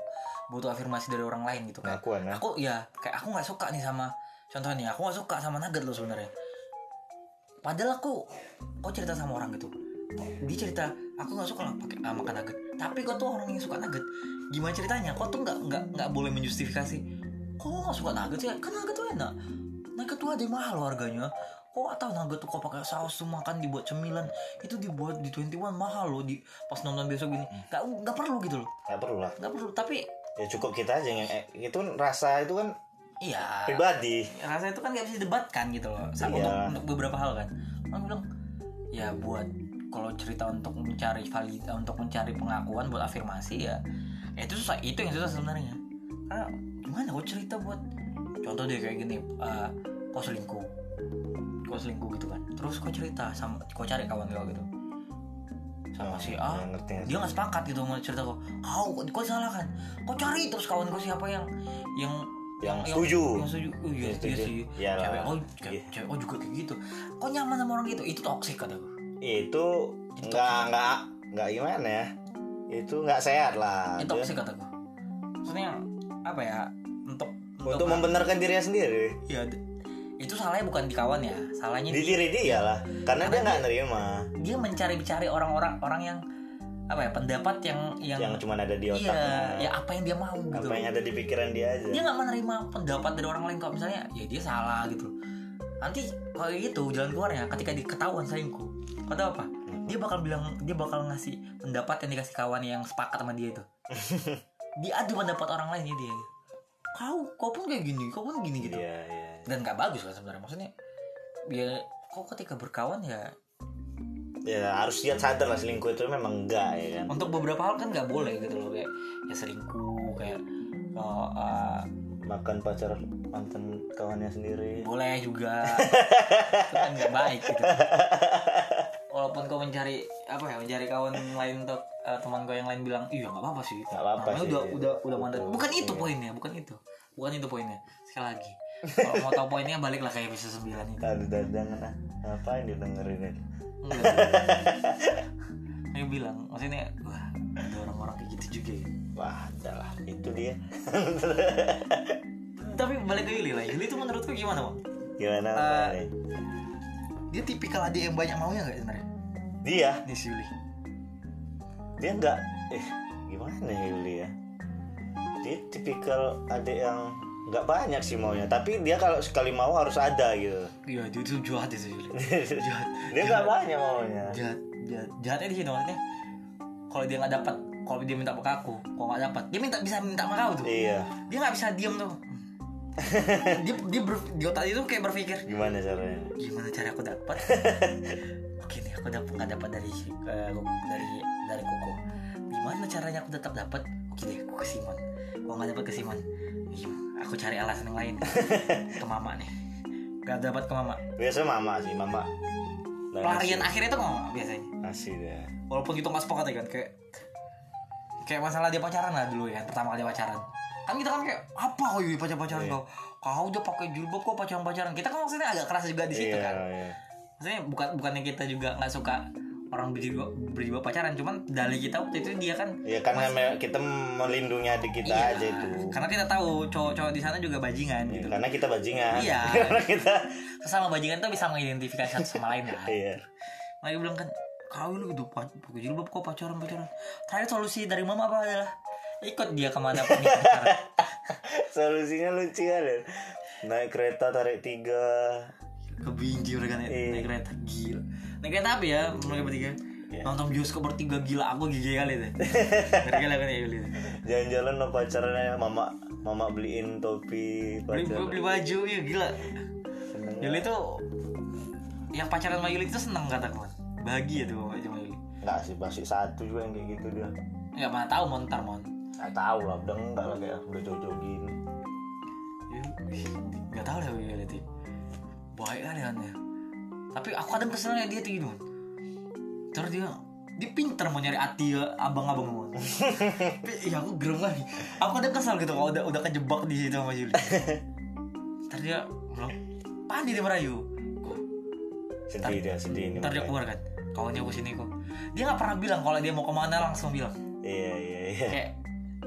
butuh afirmasi dari orang lain gitu. Kayak pengakuan ya? aku ya kayak aku nggak suka nih sama contohnya nih aku nggak suka sama nugget lo sebenarnya. Padahal aku kok cerita sama orang gitu? Dia cerita aku nggak suka lah pakai ah, makan nugget. Tapi kok tuh orang yang suka nugget? Gimana ceritanya? Kok tuh nggak nggak nggak boleh menjustifikasi? Kok nggak suka nugget ya kan nugget tuh enak. Nugget tuh ada yang mahal harganya kok atau nugget tuh kok pakai saus tuh makan dibuat cemilan. Itu dibuat di 21 mahal loh di pas nonton besok gini. Nggak nggak perlu gitu loh. Nggak perlu lah. Nggak perlu tapi ya cukup kita aja yang eh, itu rasa itu kan iya. pribadi. Rasa itu kan gak bisa didebatkan gitu loh. Sa- Iya. untuk, untuk beberapa hal kan. Orang bilang ya buat kalau cerita untuk mencari valid untuk mencari pengakuan buat afirmasi ya ya itu susah itu yang susah sebenarnya. Karena gimana kok cerita buat contoh deh kayak gini eh kau selingkuh kau selingkuh gitu kan. Terus kau cerita sama kau cari kawan kau gitu. Sama si A ngerti ngerti. dia nggak sepakat gitu sama cerita kau. Kau kau salah kan? Kau cari terus kawan kau siapa yang yang Yang setuju. yang setuju. Oh, iya, iya sih. Iyalah. cewek kau Iya. cewek kau juga kayak gitu. Kau nyaman sama orang gitu? Itu toksik kataku itu nggak nggak nggak gimana ya? Itu nggak sehat lah. Itu toksik kataku maksudnya apa ya? Untuk untuk membenarkan dirinya sendiri. Ya itu salahnya bukan di kawan ya salahnya di di, diri dia lah karena dia nggak nerima. dia mencari-cari orang-orang orang yang apa ya pendapat yang yang, yang cuma ada di iya otaknya ya apa yang dia mau gitu apa yang ada di pikiran dia aja. Dia nggak menerima pendapat dari orang lain kalau misalnya ya dia salah gitu. Nanti kalau gitu jalan keluarnya ketika diketahuan selingkuh kau tahu apa dia bakal bilang dia bakal ngasih pendapat yang dikasih kawan yang sepakat sama dia itu. [LAUGHS] Diadu pendapat orang lainnya dia. Kau kau pun kayak gini kau pun gini gitu. Iya iya dan nggak bagus kan sebenarnya maksudnya ya kok ketika berkawan ya ya harus dia sadar lah selingkuh itu memang enggak ya kan? Untuk beberapa hal kan nggak boleh gitu loh kayak ya selingkuh kayak oh, uh, makan pacar mantan kawannya sendiri. Boleh juga. Itu kan nggak baik gitu. Walaupun kau mencari apa ya mencari kawan lain untuk uh, teman kau yang lain bilang iya nggak apa-apa sih. Nggak apa-apa sih. udah udah udah mantan bukan itu Iya. poinnya bukan itu. Bukan itu poinnya. Sekali lagi kalau mau tahu poinnya balik lah kayak episode 9 ini. Aduh jangan ah. Ngapain dia dengerin itu Enggak. Dia bilang maksudnya wah ada orang-orang kayak gitu juga ya. Wah adalah itu dia. Tapi balik ke Yuli lah. Yuli itu menurutku gimana Bang? gimana apa nih dia tipikal adik yang banyak maunya nggak sebenarnya? Dia? Nih si Yuli. Dia enggak eh gimana ya Yuli ya? Dia tipikal adik yang nggak banyak sih maunya tapi dia kalau sekali mau harus ada gitu. Iya dia itu jahat itu Yuli [LAUGHS] jahat. Dia nggak banyak maunya. Jahat jahat. Jahatnya di sini maksudnya kalau dia nggak dapat kalau dia minta ke aku kalau nggak dapat dia minta bisa minta sama kau tuh. Iya. Dia nggak bisa diem tuh. [LAUGHS] Dia dia ber, di otak itu kayak berpikir gimana caranya? Gimana cara aku dapat? [LAUGHS] Oke nih aku dapat nggak dapat dari eh, dari dari koko gimana caranya aku tetap dapat? Oke deh aku ke Simon. Kalau nggak dapat ke Simon aku cari alasan yang lain. [LAUGHS] Ke mama nih. Nggak dapat ke mama. Biasa mama sih mama. Nah, pelarian akhirnya itu ke mama biasanya. Ngasih dia walaupun kita nggak sepakat ya kan? Kayak kayak masalah dia pacaran lah dulu ya pertama kali pacaran. Kan kita kan kayak apa kau Yuli pacar pacaran Iya. kau? Kau udah pakai jilbab kok pacaran pacaran kita kan maksudnya agak keras juga di situ iya kan? iya. Maksudnya bukan bukannya kita juga nggak suka orang berjilbab pacaran cuman dalih kita waktu itu dia kan Iya karena me- kita melindungi adik kita iya, aja itu. karena kita tahu cowok-cowok di sana juga bajingan Iya, gitu Karena kita bajingan. Iya. [LAUGHS] karena kita sesama bajingan tuh bisa mengidentifikasi satu sama lain kan iya. Mereka bilang kan kau lu gitu pa- pakai jilbab kok pacaran pacaran terakhir solusi dari mama apa adalah ikut dia ke mana pun. [LAUGHS] Solusinya lucu kan. ya. Naik kereta tarik tiga. kebinji mereka naik, Iya. naik kereta gila naik kereta apa ya mereka bertiga Iya. nonton bioskop bertiga gila aku gigi kali deh mereka lah kan ya Yuli Jalan-jalan sama pacarnya mama mama beliin topi beli, pacar. beli baju ya gila Seneng. Yuli tuh yang pacaran sama Yuli itu seneng kata kawan bahagia tuh sama Yuli Enggak sih masih satu juga yang kayak gitu dia. nggak mana tahu montar mon Nggak tahu lah udah enggak lah kayak udah jauh-jauh gini. Ya, ih, nggak tahu lah Yuli itu baik kali kan ya tapi aku kadang keselnya dia tuh gitu terus dia dia pinter mau nyari hati ya, abang-abang tapi ya aku gerem lagi. Aku kadang kesal gitu kalau udah udah kejebak di situ sama Yuli. Terus dia bilang pandi dia merayu Sedih dia sedih ini. ntar dia keluar kan kawannya aku sini kok dia nggak pernah bilang kalau dia mau ke mana langsung bilang. Iya iya iya. kayak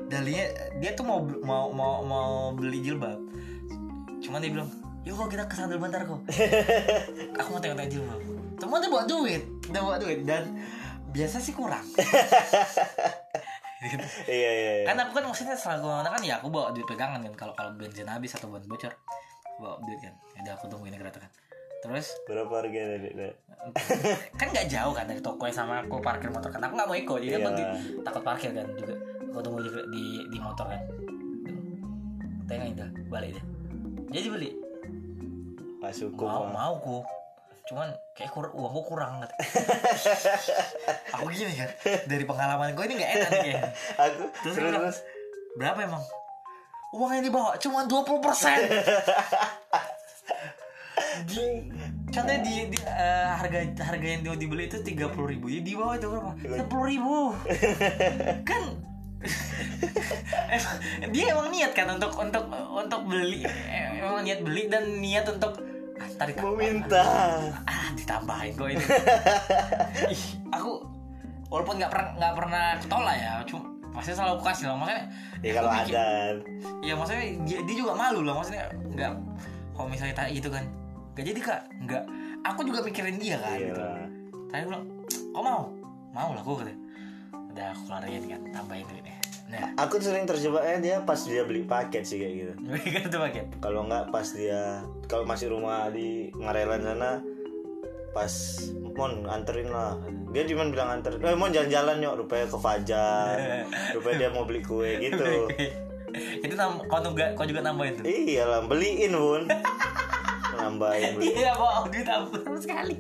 dalinya dia tuh mau mau mau mau beli jilbab. Cuman dia bilang yuk kok kita kesandal bentar kok [LAUGHS] aku mau tengok-tengok jilbab teman dia bawa duit dia bawa duit dan biasa sih kurang Gitu. [LAUGHS] Iya iya. iya. kan aku kan maksudnya setelah ke mana kan ya aku bawa duit pegangan kan kalau kalau bensin habis atau ban bocor bawa duit kan ada aku tungguin kereta kan terus Berapa Dek? Dek? [LAUGHS] kan nggak jauh kan dari toko sama aku parkir motor kan aku nggak mau ikut jadi aku Iya. di- takut parkir kan juga aku tunggu di di, di motor kan tengah itu balik deh jadi beli Nggak cukup. mau mau ku cuman kayak kur uangku kurang kata. [LAUGHS] aku gini kan dari pengalaman gue ini nggak enak kayak [LAUGHS] Aku Terus terus, terus berapa emang uang yang dibawa cuma 20 persen Contohnya di, di eh, harga harga yang dia dibeli itu tiga puluh ribu, ya di bawah itu berapa? Sepuluh ribu, [LAUGHS] kan? dia emang niat kan untuk untuk untuk beli, eh, emang niat beli dan niat untuk ntar ditambah. mau minta. ah ditambahin kok ini. [LAUGHS] Ih, aku walaupun nggak pernah nggak pernah ketolak ya, cuma pasti selalu aku kasih lah maksudnya. Ya kalau mikir- ada. ya maksudnya dia, dia juga malu lah maksudnya nggak kalau misalnya tanya gitu kan nggak jadi kak nggak aku juga mikirin dia kan Iya gitu tadi bilang kok mau mau lah gue katanya udah aku keluarin kan tambahin duitnya nah. Aku sering terjebaknya dia pas dia beli paket sih kayak gitu. [LAUGHS] Kan itu paket? Kalau nggak pas dia kalau masih rumah di Marelan sana pas mon anterin lah. Dia cuma bilang anterin eh mon jalan-jalan yuk rupanya ke Fajar. [LAUGHS] Rupanya dia mau beli kue gitu. itu tam kau juga kau juga nambahin tuh? Iyalah beliin bun. [LAUGHS] Nambahin beli. iya duit aku sama sekali.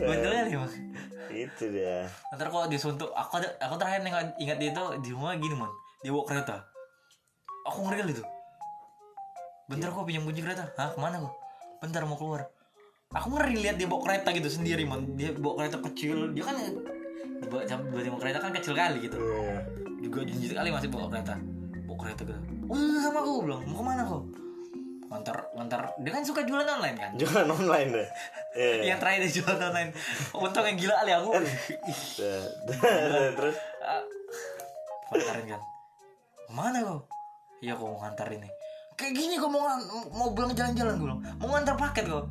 Betul kali. mak itu dia. Ntar kalau disuntuk aku ada aku terakhir ingat ingat dia itu di rumah gini mon. Dia bawa kereta. Aku ngeri tuh bentar kok pinjam kunci kereta? Hah ke mana kok bentar mau keluar. Aku ngeri lihat dia bawa kereta gitu sendiri mon. Dia bawa kereta kecil. Dia kan bawa bawa bawa kereta kan kecil kali gitu. Iya. juga jinjit kali masih bawa kereta. Bawa kereta gitu. Udah sama aku bilang. Mau ke mana kok ngantar ngantar dia kan suka jualan online kan? Jualan online deh. Iya yang terakhir dia jualan online. Untung yang gila kali aku. Dah, [LAUGHS] dah, terus? Ah, ngantarin kan? Mana kok iya kok mau ngantar ini. Kayak gini kok mau mau bilang jalan-jalan gue mau ngantar paket kok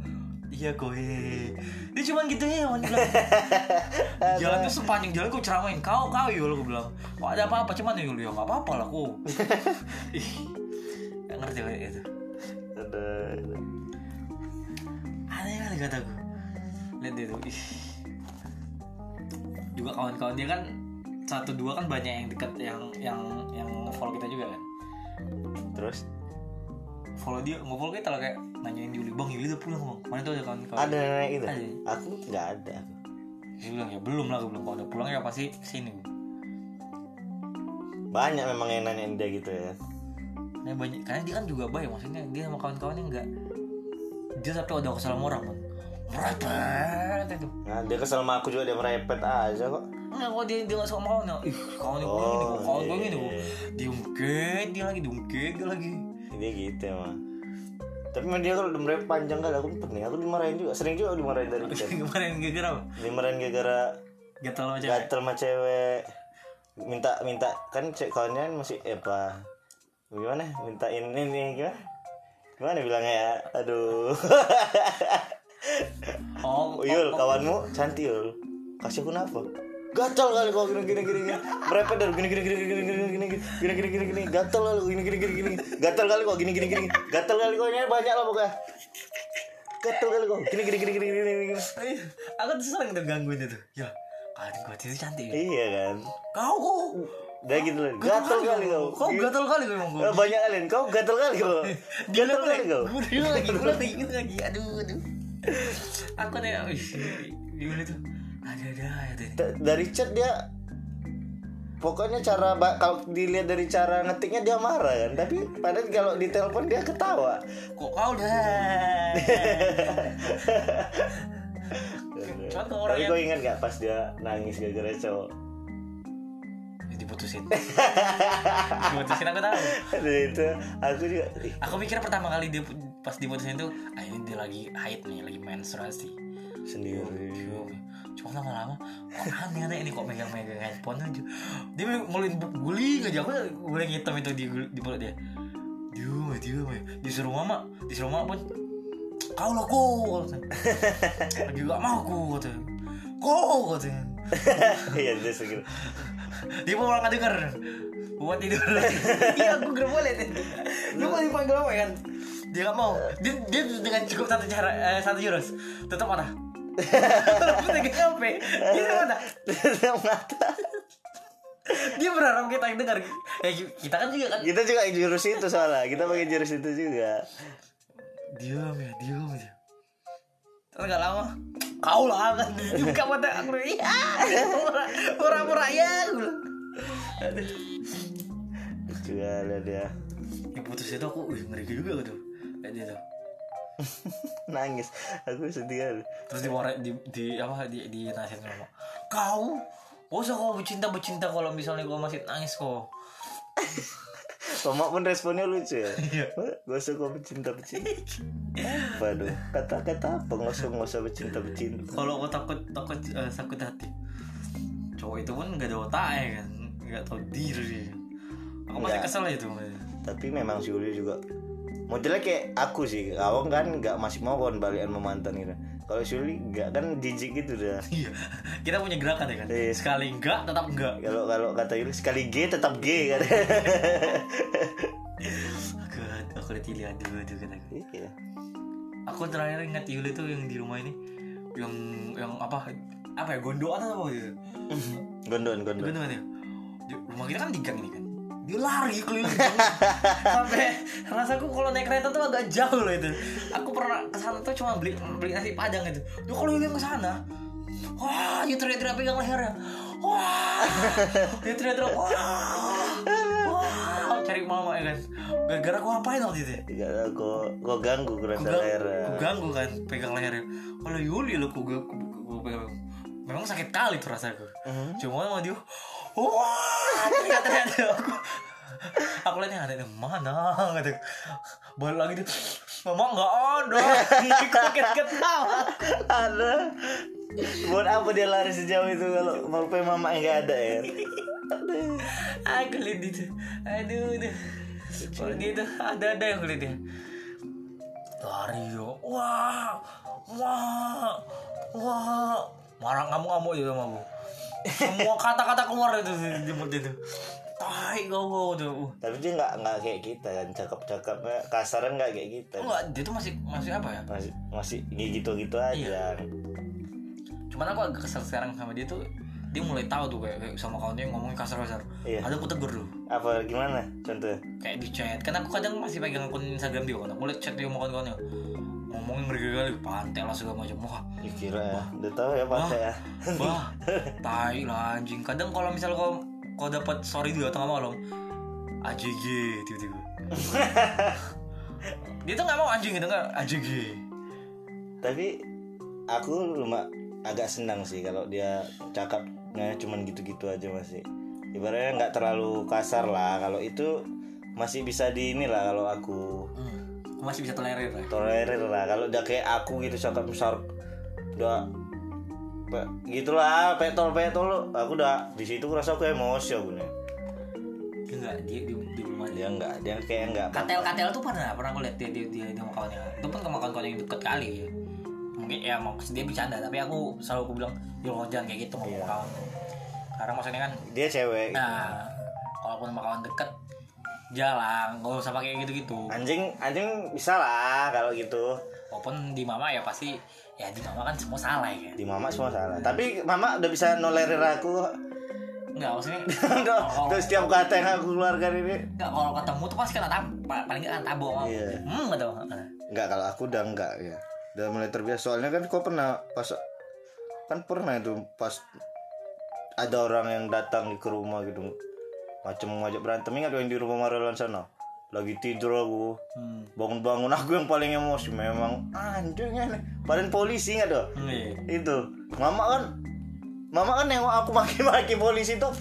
iya kok hehehe dia cuma gitu ya bilang, [LAUGHS] jalan tuh sepanjang jalan gue ceramain. Kau kau yul gue bilang. Kok ada apa-apa? Cuman yul ya nggak apa-apa lah kok [LAUGHS] Ih, nggak ngerti kayak itu ada aneh kali kataku lihat dia tuh ih. Juga kawan-kawan dia kan satu dua kan banyak yang dekat yang yang yang follow kita juga kan. Terus? Follow dia nggak follow kita lah kayak nanyain Yuli bang Yuli udah pulang bang mana tuh ada kawan-kawan? Ada nenek itu. Ada. aku nggak ada. Dia bilang ya belum lah. Bilang kalau udah pulang ya pasti sini. Banyak memang yang nanyain dia gitu ya nah, banyak karena dia kan juga baik maksudnya dia sama kawan-kawannya enggak dia tapi udah kesal sama orang kan merepet itu nah dia kesel sama aku juga dia merepet aja kok. Enggak kok dia dia gak suka sama kawannya. Ih kawannya gue Oh, gini kok Kawan gue kok Diungkit dia lagi Diungkit dia lagi. Dia gitu emang. Tapi emang dia kalau udah merepet panjang kali aku pening aku dimarahin juga. Sering juga dimarahin dari [LAUGHS] chat Kemarin gara-gara apa? dimarahin gara-gara Gatel sama cewek. gatel sama cewek. Minta minta kan cek kawannya kan masih eh, apa gimana minta ini nih gimana gimana bilangnya ya aduh Oh Yul kawanmu cantik Yul kasih aku napa gatal kali kau gini gini gini merepet dari gini gini gini gini gini gini gini gini gini gini gini gatal kali gini gini gini gini gatal kali kau gini gini gini gatal kali kau ini banyak lah pokoknya gatal kali kau gini gini gini gini gini gini Aku tuh sering tuh gangguin itu Ya Kawan gue itu cantik ya. iya kan Kau kok udah gitu lah gatal kali kau. Kau. Gatel kali kau emang gue Eh, banyak kali kau gatal kali kau. [LAUGHS] Dia kali kau. Gue lagi Gue lagi gitu lagi. [LAUGHS] Aduh aduh. Aku nih Wih Gimana tuh? Ada-ada aja tuh Da- dari chat dia pokoknya cara kalau dilihat dari cara ngetiknya dia marah kan. Tapi padahal kalau di telepon dia ketawa. Kok kau dah? [LAUGHS] Kalau orang tapi yang kau ingat gak pas dia nangis gara-gara cowok Diputusin. [LAUGHS] Diputusin aku tahu. Aduh, itu aku juga Aku mikir pertama kali dia pas diputusin tuh ah ini dia lagi haid nih, lagi menstruasi. sendiri. Cuma lama-lama kok aneh-aneh ini kok megang-megang handphone aja. Dia ngulin guling aja aku guling hitam itu di di mulut dia. Diam, diam, disuruh mama, disuruh mama pun kau lah kau [LAUGHS] gak mau aku katanya. Kau katanya. [LAUGHS] Iya dia segitu dia mau orang denger. Buat tidur. Iya aku gak boleh lu mau dipanggil apa kan dia gak mau. Dia, dia dengan cukup satu cara eh, satu jurus. Tutup mata. [LAUGHS] Tutup pegang HP dia tutup mata. Tutup mata. Dia berharap kita yang dengar eh kita kan juga kan. Kita juga jurus itu soalnya. Kita pakai jurus itu juga. Diam ya diam aja terus gak lama kau lah kan buka mata aku. Iya pura-pura ya Aduh. juga ada dia. Yang putus itu aku wih ngeri juga gitu kayak dia tuh. [LAUGHS] Nangis. Aku sedih kali. Terus di di, di apa di di nasihat sama kau? Gak usah kau bercinta bercinta kalau misalnya kau masih nangis kok Mama pun responnya lucu ya. Iya. Gak usah kau bercinta bercinta. Apa tuh Kata-kata apa? Gak usah gak usah bercinta bercinta. Kalau kau takut takut eh, sakit hati. Cowok itu pun gak ada otak ya kan? Nggak tahu diri. Aku masih Nggak. kesel itu Tapi memang si Uli juga Modelnya kayak aku sih. Awang kan gak masih mau kan balikan sama mantan gitu kalau Shuli enggak kan jijik gitu dah. [LAUGHS] Iya kita punya gerakan ya kan? Iya. sekali enggak tetap enggak kalau kalau kata Yuli sekali G tetap G kan? Aku aku lihat Yuli aduh aduh kata aku. iya. Aku terakhir ingat Yuli tuh yang di rumah ini yang yang apa apa ya gondoan atau apa gitu? Gondon gondon. Gondoan ya rumah kita kan di gang ini kan dia lari keliling [LAUGHS] sampai rasaku kalau naik kereta tuh agak jauh loh itu. Aku pernah ke sana tuh cuma beli beli nasi padang itu dia keliling ke sana. Wah dia teriak-teriak pegang lehernya. Wah. Dia teriak-teriak wah. Wah. Cari mama ya kan gara-gara aku ngapain waktu itu ya? Enggak, kok kok ganggu kurasa Gua- leher gua ganggu kan pegang lehernya. Kalau Yuli lo gua, gua, gua pegang memang sakit kali tuh rasaku. Mhm. cuma sama dia wah aku aku lihatnya ada yang mana gitu. Balik lagi dia mama nggak ada. Kaget ketawa ada. Buat apa dia lari sejauh itu kalau mau pe mama nggak ada ya? Aku lihat itu aduh aduh kalau gitu ada ada yang lihat ya lari yo. Wah wah wah. Marah kamu gitu sama aku semua kata-kata keluar itu di mulut itu tai kau tuh tapi dia nggak nggak kayak kita kan. Cakep cakepnya kasaran nggak kayak kita. Enggak dia tuh masih masih apa ya? Masih masih gitu gitu aja. Cuman aku agak kesel sekarang sama dia tuh dia mulai tahu tuh kayak, kayak sama kawannya ngomongin kasar-kasar. Iya. ada aku tegur tuh apa gimana contoh kayak di chat. Kan aku kadang masih pegang akun Instagram dia kan. Aku liat chat dia sama kawan-kawannya ngomongin berkali-kali pantai lah segala macam. Wah. Ya kira ya udah tahu ya pak ya. Bah. [LAUGHS] Tai lah anjing. Kadang kalau misal kau kau dapat story dia tengah malam AJG tiba-tiba. [LAUGHS] Dia tuh nggak mau anjing. Gitu nggak AJG tapi aku lumak agak senang sih kalau dia cakapnya cuman gitu-gitu aja masih. Ibaratnya nggak terlalu kasar lah. Kalau itu masih bisa di inilah kalau aku. Hmm. Aku masih bisa tolerir lah. Tolerir lah. Kalau udah kayak aku gitu cakap besar udah pe- gitulah petol petol aku udah di situ rasa aku emosi aku nih. Dia nggak dia di, di rumah dia. Enggak dia kayak enggak katel katel tuh pernah pernah aku lihat dia dia dia, dia sama kawannya. Itu pun sama kawan-kawan yang deket kali. Ya mungkin ya maksud dia bercanda tapi aku selalu aku bilang jangan kayak gitu ngomong Iya. sama kawan. Karena maksudnya kan dia cewek. Nah kalaupun sama kawan deket jalan nggak usah pakai gitu gitu anjing anjing bisa lah kalau gitu. Walaupun di mama ya pasti ya di mama kan semua salah ya. Di mama semua salah. Tapi mama udah bisa nolerir aku. Nggak maksudnya udah Oh. udah setiap kata yang aku keluarkan ini. Nggak kalau ketemu tuh pasti kena tab pa- paling nggak kena tabo sama Iya. hmm gitu. Enggak kalau aku udah enggak ya. Udah mulai terbiasa. Soalnya kan kau pernah pas kan pernah itu pas ada orang yang datang ke rumah gitu macam ngajak berantem ingat yang di rumah Marelan sana lagi tidur aku. Hmm. bangun-bangun aku yang paling emosi memang. Anjing aneh paling polisi nggak tuh? Iya. itu. Mama kan mama kan nengok aku maki-maki polisi tuh.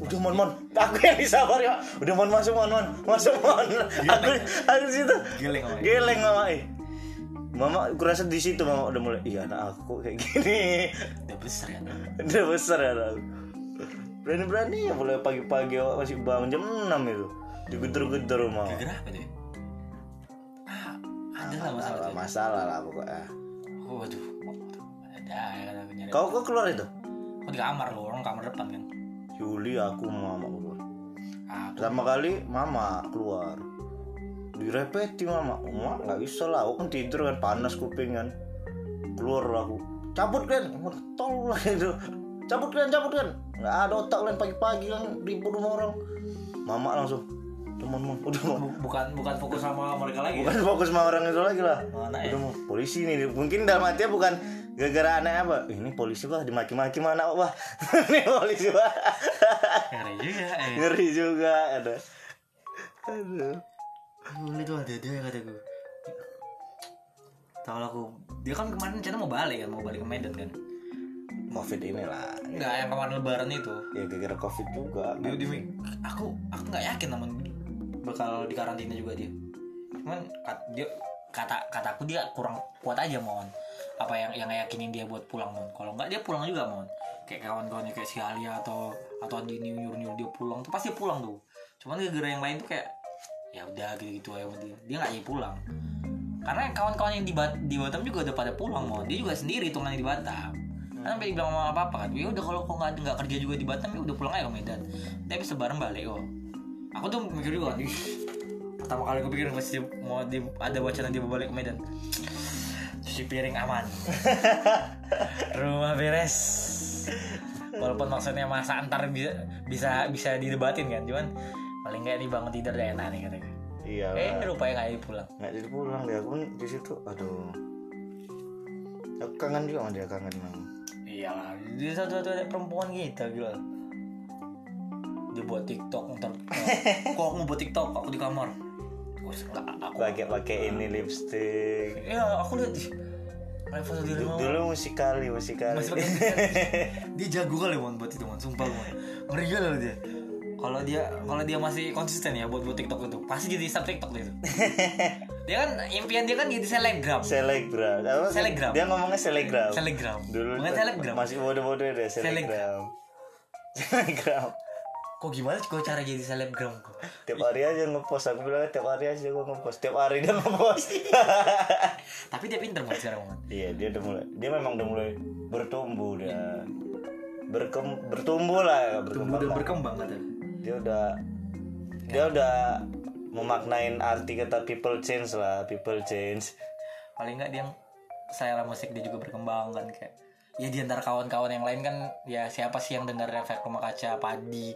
Udah mon mon. Aku yang disabar ya. Udah mon masuk mon mon. Masuk mon. Aku aku situ. Geleng sama geleng mama eh. Mama kurasa di situ mama udah mulai iya anak aku kayak gini. Udah besar ya udah besar ya aku berani berani ya mulai pagi-pagi awak masih bangun jam 6 itu. Digeder-geder rumah gara apa ya? ah ada lah masalah masalah masalah lah pokoknya. Oh, waduh ada ya aku nyari. Kau kok keluar itu? Aku di kamar loh orang kamar depan kan? Juli aku mama keluar. Aku. Pertama kali mama keluar. Direpeti mama. Mama nggak bisa lah. Aku kan tidur kan panas kuping kan. Keluar aku. Cabut kan tol lah itu. Cabut kan cabut kan nggak ada otak kan pagi-pagi kan ribut sama orang. Mama langsung teman teman udah mau Bu- bukan bukan fokus sama mereka lagi ya? bukan fokus sama orang itu lagi lah. Mana ya? udah mau polisi nih mungkin dalam hatinya bukan gara-gara aneh apa ini polisi bah dimaki-maki mana wah [LAUGHS] ini polisi bah ngeri juga eh. Ngeri juga ada. Aduh. Boleh tuh ada yang kata gue Tahu aku Dia kan kemarin rencana mau balik kan Mau balik ke Medan kan covid ini lah. Enggak yang kemarin lebaran itu. Ya gara-gara covid juga dia, dia, Aku Aku gak yakin namun Bakal di karantina juga dia. Cuman kat- dia kata kataku dia kurang kuat aja mohon apa yang yang yakinin dia buat pulang mon? Kalau nggak dia pulang juga mon. Kayak kawan-kawannya kayak si Alia atau atau di nyuruh nyuruh dia pulang tuh pasti pulang tuh. Cuman gara-gara yang lain tuh kayak ya udah gitu gitu aja dia dia nggak jadi pulang. Karena kawan-kawan yang di, Bat- di Batam juga udah pada pulang mau dia juga sendiri hitungannya di Batam kan sampai dibilang sama apa apa kan ya udah kalau kau nggak nggak kerja juga di Batam ya udah pulang aja ke Medan. Tapi sebarang balik kok aku tuh mikir juga pertama kali aku pikir pasti mau di, ada wacana dia balik ke Medan. Cuci piring aman. [LAUGHS] Rumah beres. Walaupun maksudnya masa antar bisa bisa bisa didebatin kan cuman paling nggak nih bangun tidur udah enak nih katanya. Iya eh rupanya nggak jadi pulang. Nggak jadi pulang aku pun di situ aduh. Aku kangen juga sama dia kangen memang iyalah dia satu satu ada perempuan kita gila dia buat tiktok ntar kok aku mau buat tiktok aku di kamar. Aku pakai pakai ini lipstick. Ya aku lihat rumah dulu musikali musikali masih pakai [LAUGHS] dia jago kali mon buat itu mon sumpah mon. Ngeri kali dia kalau dia kalau dia masih konsisten ya buat buat tiktok itu pasti jadi sub tiktok itu. [LAUGHS] Dia kan impian dia kan jadi selebgram selegram. Apa Selegram. dia ngomongnya selegram. Selebgram dulu bukan selebgram masih bodoh-bodoh deh selegram. selegram. [LAUGHS] Kok gimana kok cara jadi selebgram kok? Tiap hari aja ngepost aku bilang tiap hari aja gue ngepost tiap hari dia ngepost. [LAUGHS] Tapi dia pinter mon sekarang mon iya dia udah mulai dia memang udah mulai bertumbuh dia berkem bertumbuh lah berkembang lah. berkembang kata dia udah dia udah memaknain arti kata people change lah people change. Paling nggak dia selera musik dia juga berkembang kan kayak ya di antara kawan-kawan yang lain kan ya siapa sih yang dengar efek rumah kaca padi.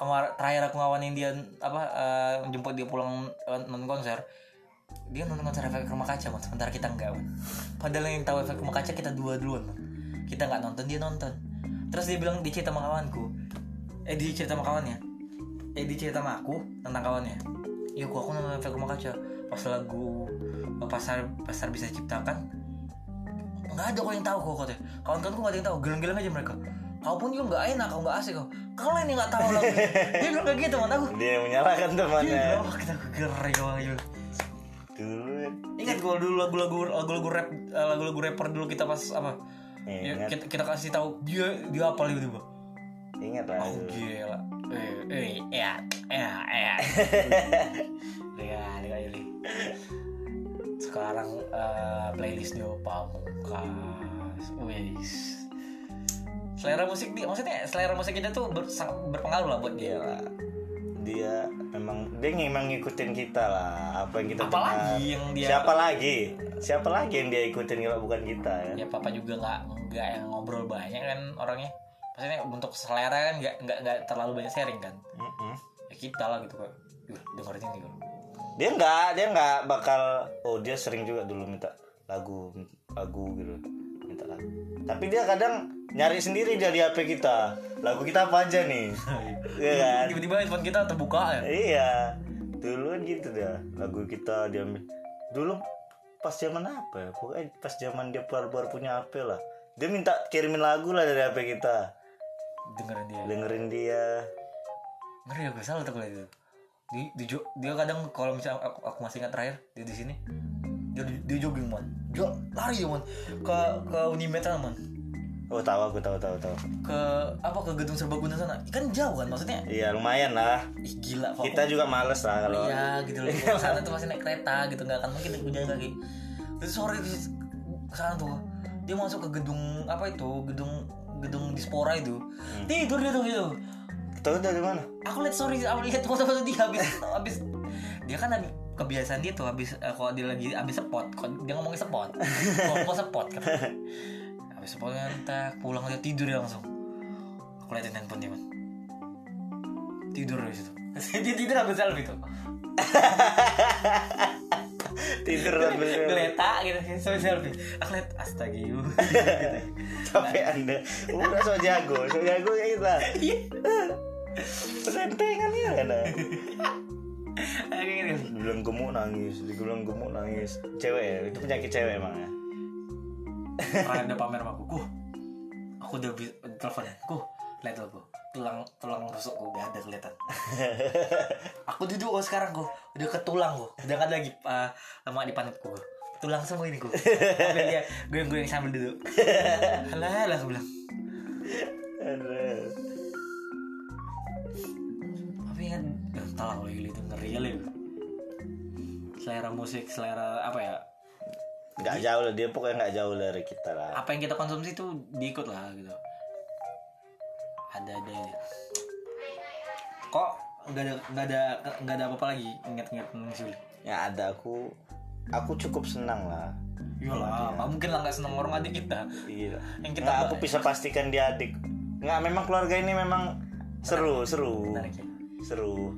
Kemar terakhir aku ngawanin dia apa eh, jemput dia pulang eh, nonton konser dia nonton konser efek rumah kaca man sementara kita enggak man padahal yang tahu efek rumah kaca kita dua duluan man kita nggak nonton dia nonton. Terus dia bilang dia cerita sama kawanku. Eh dia cerita sama kawannya eh dia cerita sama aku tentang kawannya. Iya kok aku nonton efek rumah kaca. Pas lagu pasar pasar bisa ciptakan nggak ada kok yang tahu kok katanya. Kawan-kawanku nggak ada yang tahu. Geleng-geleng aja mereka. Kau pun juga nggak enak kau nggak asik kau. Kalau ini nggak tahu lagu dia bilang kayak gitu man aku. Dia menyalahkan temannya. Iya, oh, kita kering banget dulu Ingat kalau dulu lagu-lagu lagu-lagu rap eh, lagu-lagu rapper dulu kita pas apa? Ya, kita, kita kasih tahu dia dia apa tiba-tiba. ingat lah. Oh gila. Eh, eh, ya, ya, ya. Ya, lihat [LAUGHS] ini. Sekarang eh, playlist dia pamungkas. Wis. Selera musik dia, maksudnya selera musik kita tuh ber- berpengaruh lah buat dia. Iyalah. dia memang dia memang ngikutin kita lah apa yang kita Apalagi dengar. yang dia- siapa lagi siapa lagi yang dia ikutin kalau bukan kita ya ya papa juga nggak nggak yang ngobrol banyak kan orangnya maksudnya untuk selera kan nggak nggak nggak terlalu banyak sharing kan? Mm-mm. ya kita lah gitu kok Yuh, dengerin ini kok dia nggak dia nggak bakal oh dia sering juga dulu minta lagu lagu gitu. Minta lagu. Tapi dia kadang nyari sendiri dia di HP kita. Lagu kita apa aja nih? [LAUGHS] Iya. Kan? Tiba-tiba handphone kita terbuka ya? Iya. Dulu kan gitu dah lagu kita dia dulu pas zaman apa ya? Pokoknya pas zaman dia baru-baru punya HP lah. Dia minta kirimin lagu lah dari HP kita dengerin dia. Dengerin dia. Ngeri ya gue salah tuh kalau itu. Di, di dia kadang kalau misalnya aku, aku masih ingat terakhir dia di sini. Dia dia jogging man dia lari ya man ke ke Unimetra man oh tahu aku tahu tahu tahu. Ke apa ke gedung serbaguna sana. Kan jauh kan maksudnya? Iya lumayan lah. Ih gila Pak. kita juga males lah kalau Iya gitu loh. [LAUGHS] Sana tuh masih naik kereta gitu nggak akan mungkin aku jalan kaki. Terus sore ke sana tuh dia masuk ke gedung apa itu? Gedung gedung dispora itu tidur dia tuh gitu. tahu dari mana? Aku lihat story aku lihat foto-foto dia habis habis. Dia kan habis kebiasaan dia tuh habis eh, kalau dia lagi habis spot kalau dia ngomongin spot kalau mau spot kan. Habis spot kan tak pulang dia tidur dia langsung. Aku liatin handphone dia man tidur di situ. [LAUGHS] Dia tidur ambil selfie tuh tidur sambil geletak gitu sambil selfie aku lihat astaga yuk [LAUGHS] capek anda. Udah so jago so jago ya kita. Iya. pesentengan ya kan gitu. dibilang gemuk nangis dibilang gemuk nangis. Cewek ya itu penyakit cewek emang ya. Pernah ada pamer sama aku kuh aku udah telepon kuh lihat tuh tulang tulang rusukku udah ada kelihatan. [LAUGHS] Aku duduk kok sekarang kuh udah ke tulang kuh udah ada lagi uh, lemak di pantatku kuh tulang semua ini sambil dia gue gue yang sambil duduk [LAUGHS] alah lah aku bilang. Tapi kan entahlah kalau gila itu ngeri ya. selera musik selera apa ya? Nggak jauh lah dia pokoknya nggak jauh dari kita lah. Apa yang kita konsumsi tuh diikut lah gitu ada ada kok nggak ada nggak ada nggak ada apa-apa lagi? Ingat-ingat tentang si ya ada aku. Aku cukup senang lah. Iyalah, mungkin lah nggak seneng orang adik kita. Iya. Yang kita nggak aku bisa pastikan dia adik? Nggak memang keluarga ini memang seru seru. Menarik ya? Seru.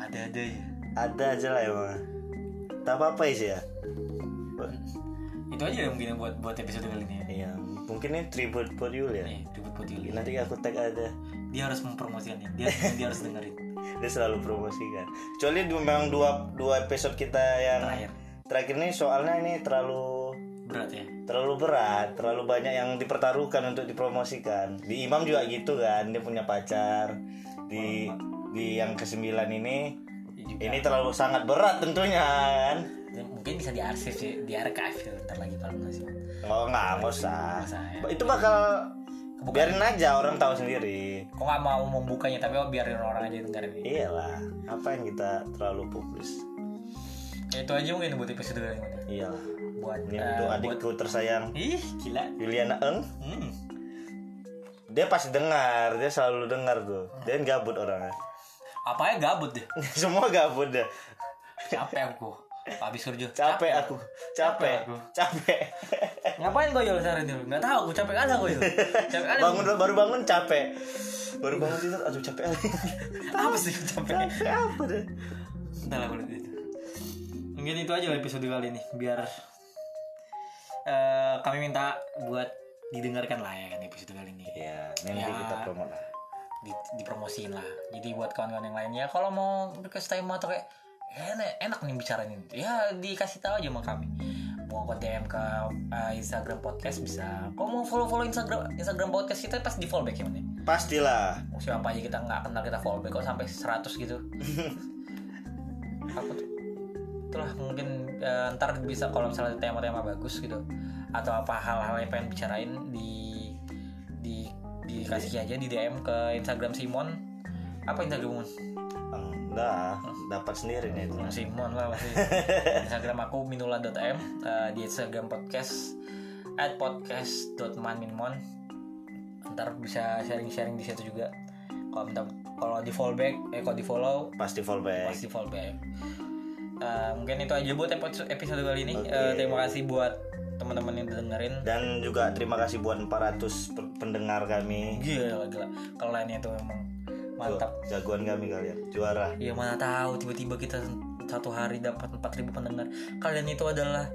Ada ada ya? Ada aja lah emang. Tak apa apa sih ya. Itu aja ya mungkin buat buat episode kali ini ya? Iya mungkin ini tribute buat Yul ya. Nih Yuli nanti aku tag ada dia harus mempromosikannya dia [LAUGHS] dia harus dengerin. Dia selalu promosikan. Kecuali memang dua dua episode kita yang terakhir. terakhir ini soalnya ini terlalu berat ya? terlalu berat terlalu banyak yang dipertaruhkan untuk dipromosikan. Di Imam juga gitu kan dia punya pacar. Di di yang kesembilan ini juga. ini terlalu sangat berat tentunya kan. Ya, mungkin bisa diarsip sih di archive ya, ntar lagi kalau masih. Oh nggak nggak usah. Nggak usah, ya. itu bakal biarin aja orang tahu sendiri. Kok nggak mau membukanya tapi oh, biarin orang aja dengerin. Ini iyalah apa yang kita terlalu publis? Ya, itu aja mungkin buat episode kali ini. Iyalah. Buat ini eh, untuk buat adikku tersayang. Ih gila. Yuliana Eng. Hmm. dia pasti dengar dia selalu dengar tuh. Dia kan gabut orangnya. Apa ya gabut deh? [LAUGHS] Semua gabut deh. Capek aku habis kerja. Capek aku. Capek. Aku. capek. Ngapain kau yul sehari dulu nggak tahu aku capek kali aku yul capek kali bangun baru bangun capek. Baru bangun tidur aduh capek lagi apa sih capek? Capek apa deh? Entah lah kalau itu. Mungkin itu aja lah episode kali ini biar eh, kami minta buat didengarkan lah ya kan episode kali ini. ya nanti Ya. kita promote lah. Di, dipromosiin lah. Jadi buat kawan-kawan yang lainnya kalau mau request time atau kayak enak, enak nih bicara ini. Ya dikasih tahu aja sama kami. Mau ke DM ke eh, Instagram podcast bisa. Kalau mau follow-follow Instagram Instagram podcast kita pasti di follow back ya Man, ya? pastilah siapa aja kita nggak kenal kita follow back kok sampai 100 gitu [LAUGHS] apa tuh itulah mungkin eh, ntar bisa kalau misalnya tema-tema bagus gitu atau apa hal-hal yang pengen bicarain di di dikasih aja di DM ke Instagram Simon apa Instagram? Enggak dapat sendiri nih itu Simon lah pasti [LAUGHS] Instagram aku minula.m eh, di Instagram podcast at podcast.manminmon ntar bisa sharing-sharing di situ juga. Kalau minta kalau di follow back eh kalau di follow pasti fallback. pasti follow back Eh, mungkin itu aja buat episode kali ini. Oke. Eh, terima kasih buat teman-teman yang dengerin. Dan juga terima kasih buat 400 per- pendengar kami. Gila gila. Kalian itu memang mantap Tuh, jagoan kami kalian juara ya mana tahu tiba-tiba kita satu hari dapat 4000 pendengar kalian itu adalah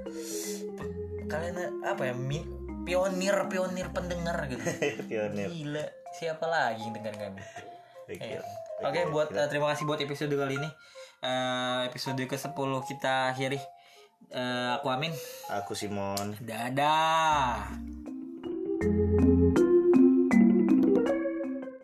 kalian apa ya mi- pionir pionir pendengar gitu [LAUGHS] pionir gila siapa lagi yang dengar kami Oke. Iya. Oke, buat eh, terima kasih buat episode kali ini. Eh, episode ke-10 kita akhiri. Eh, aku Amin. aku Simon Dadah.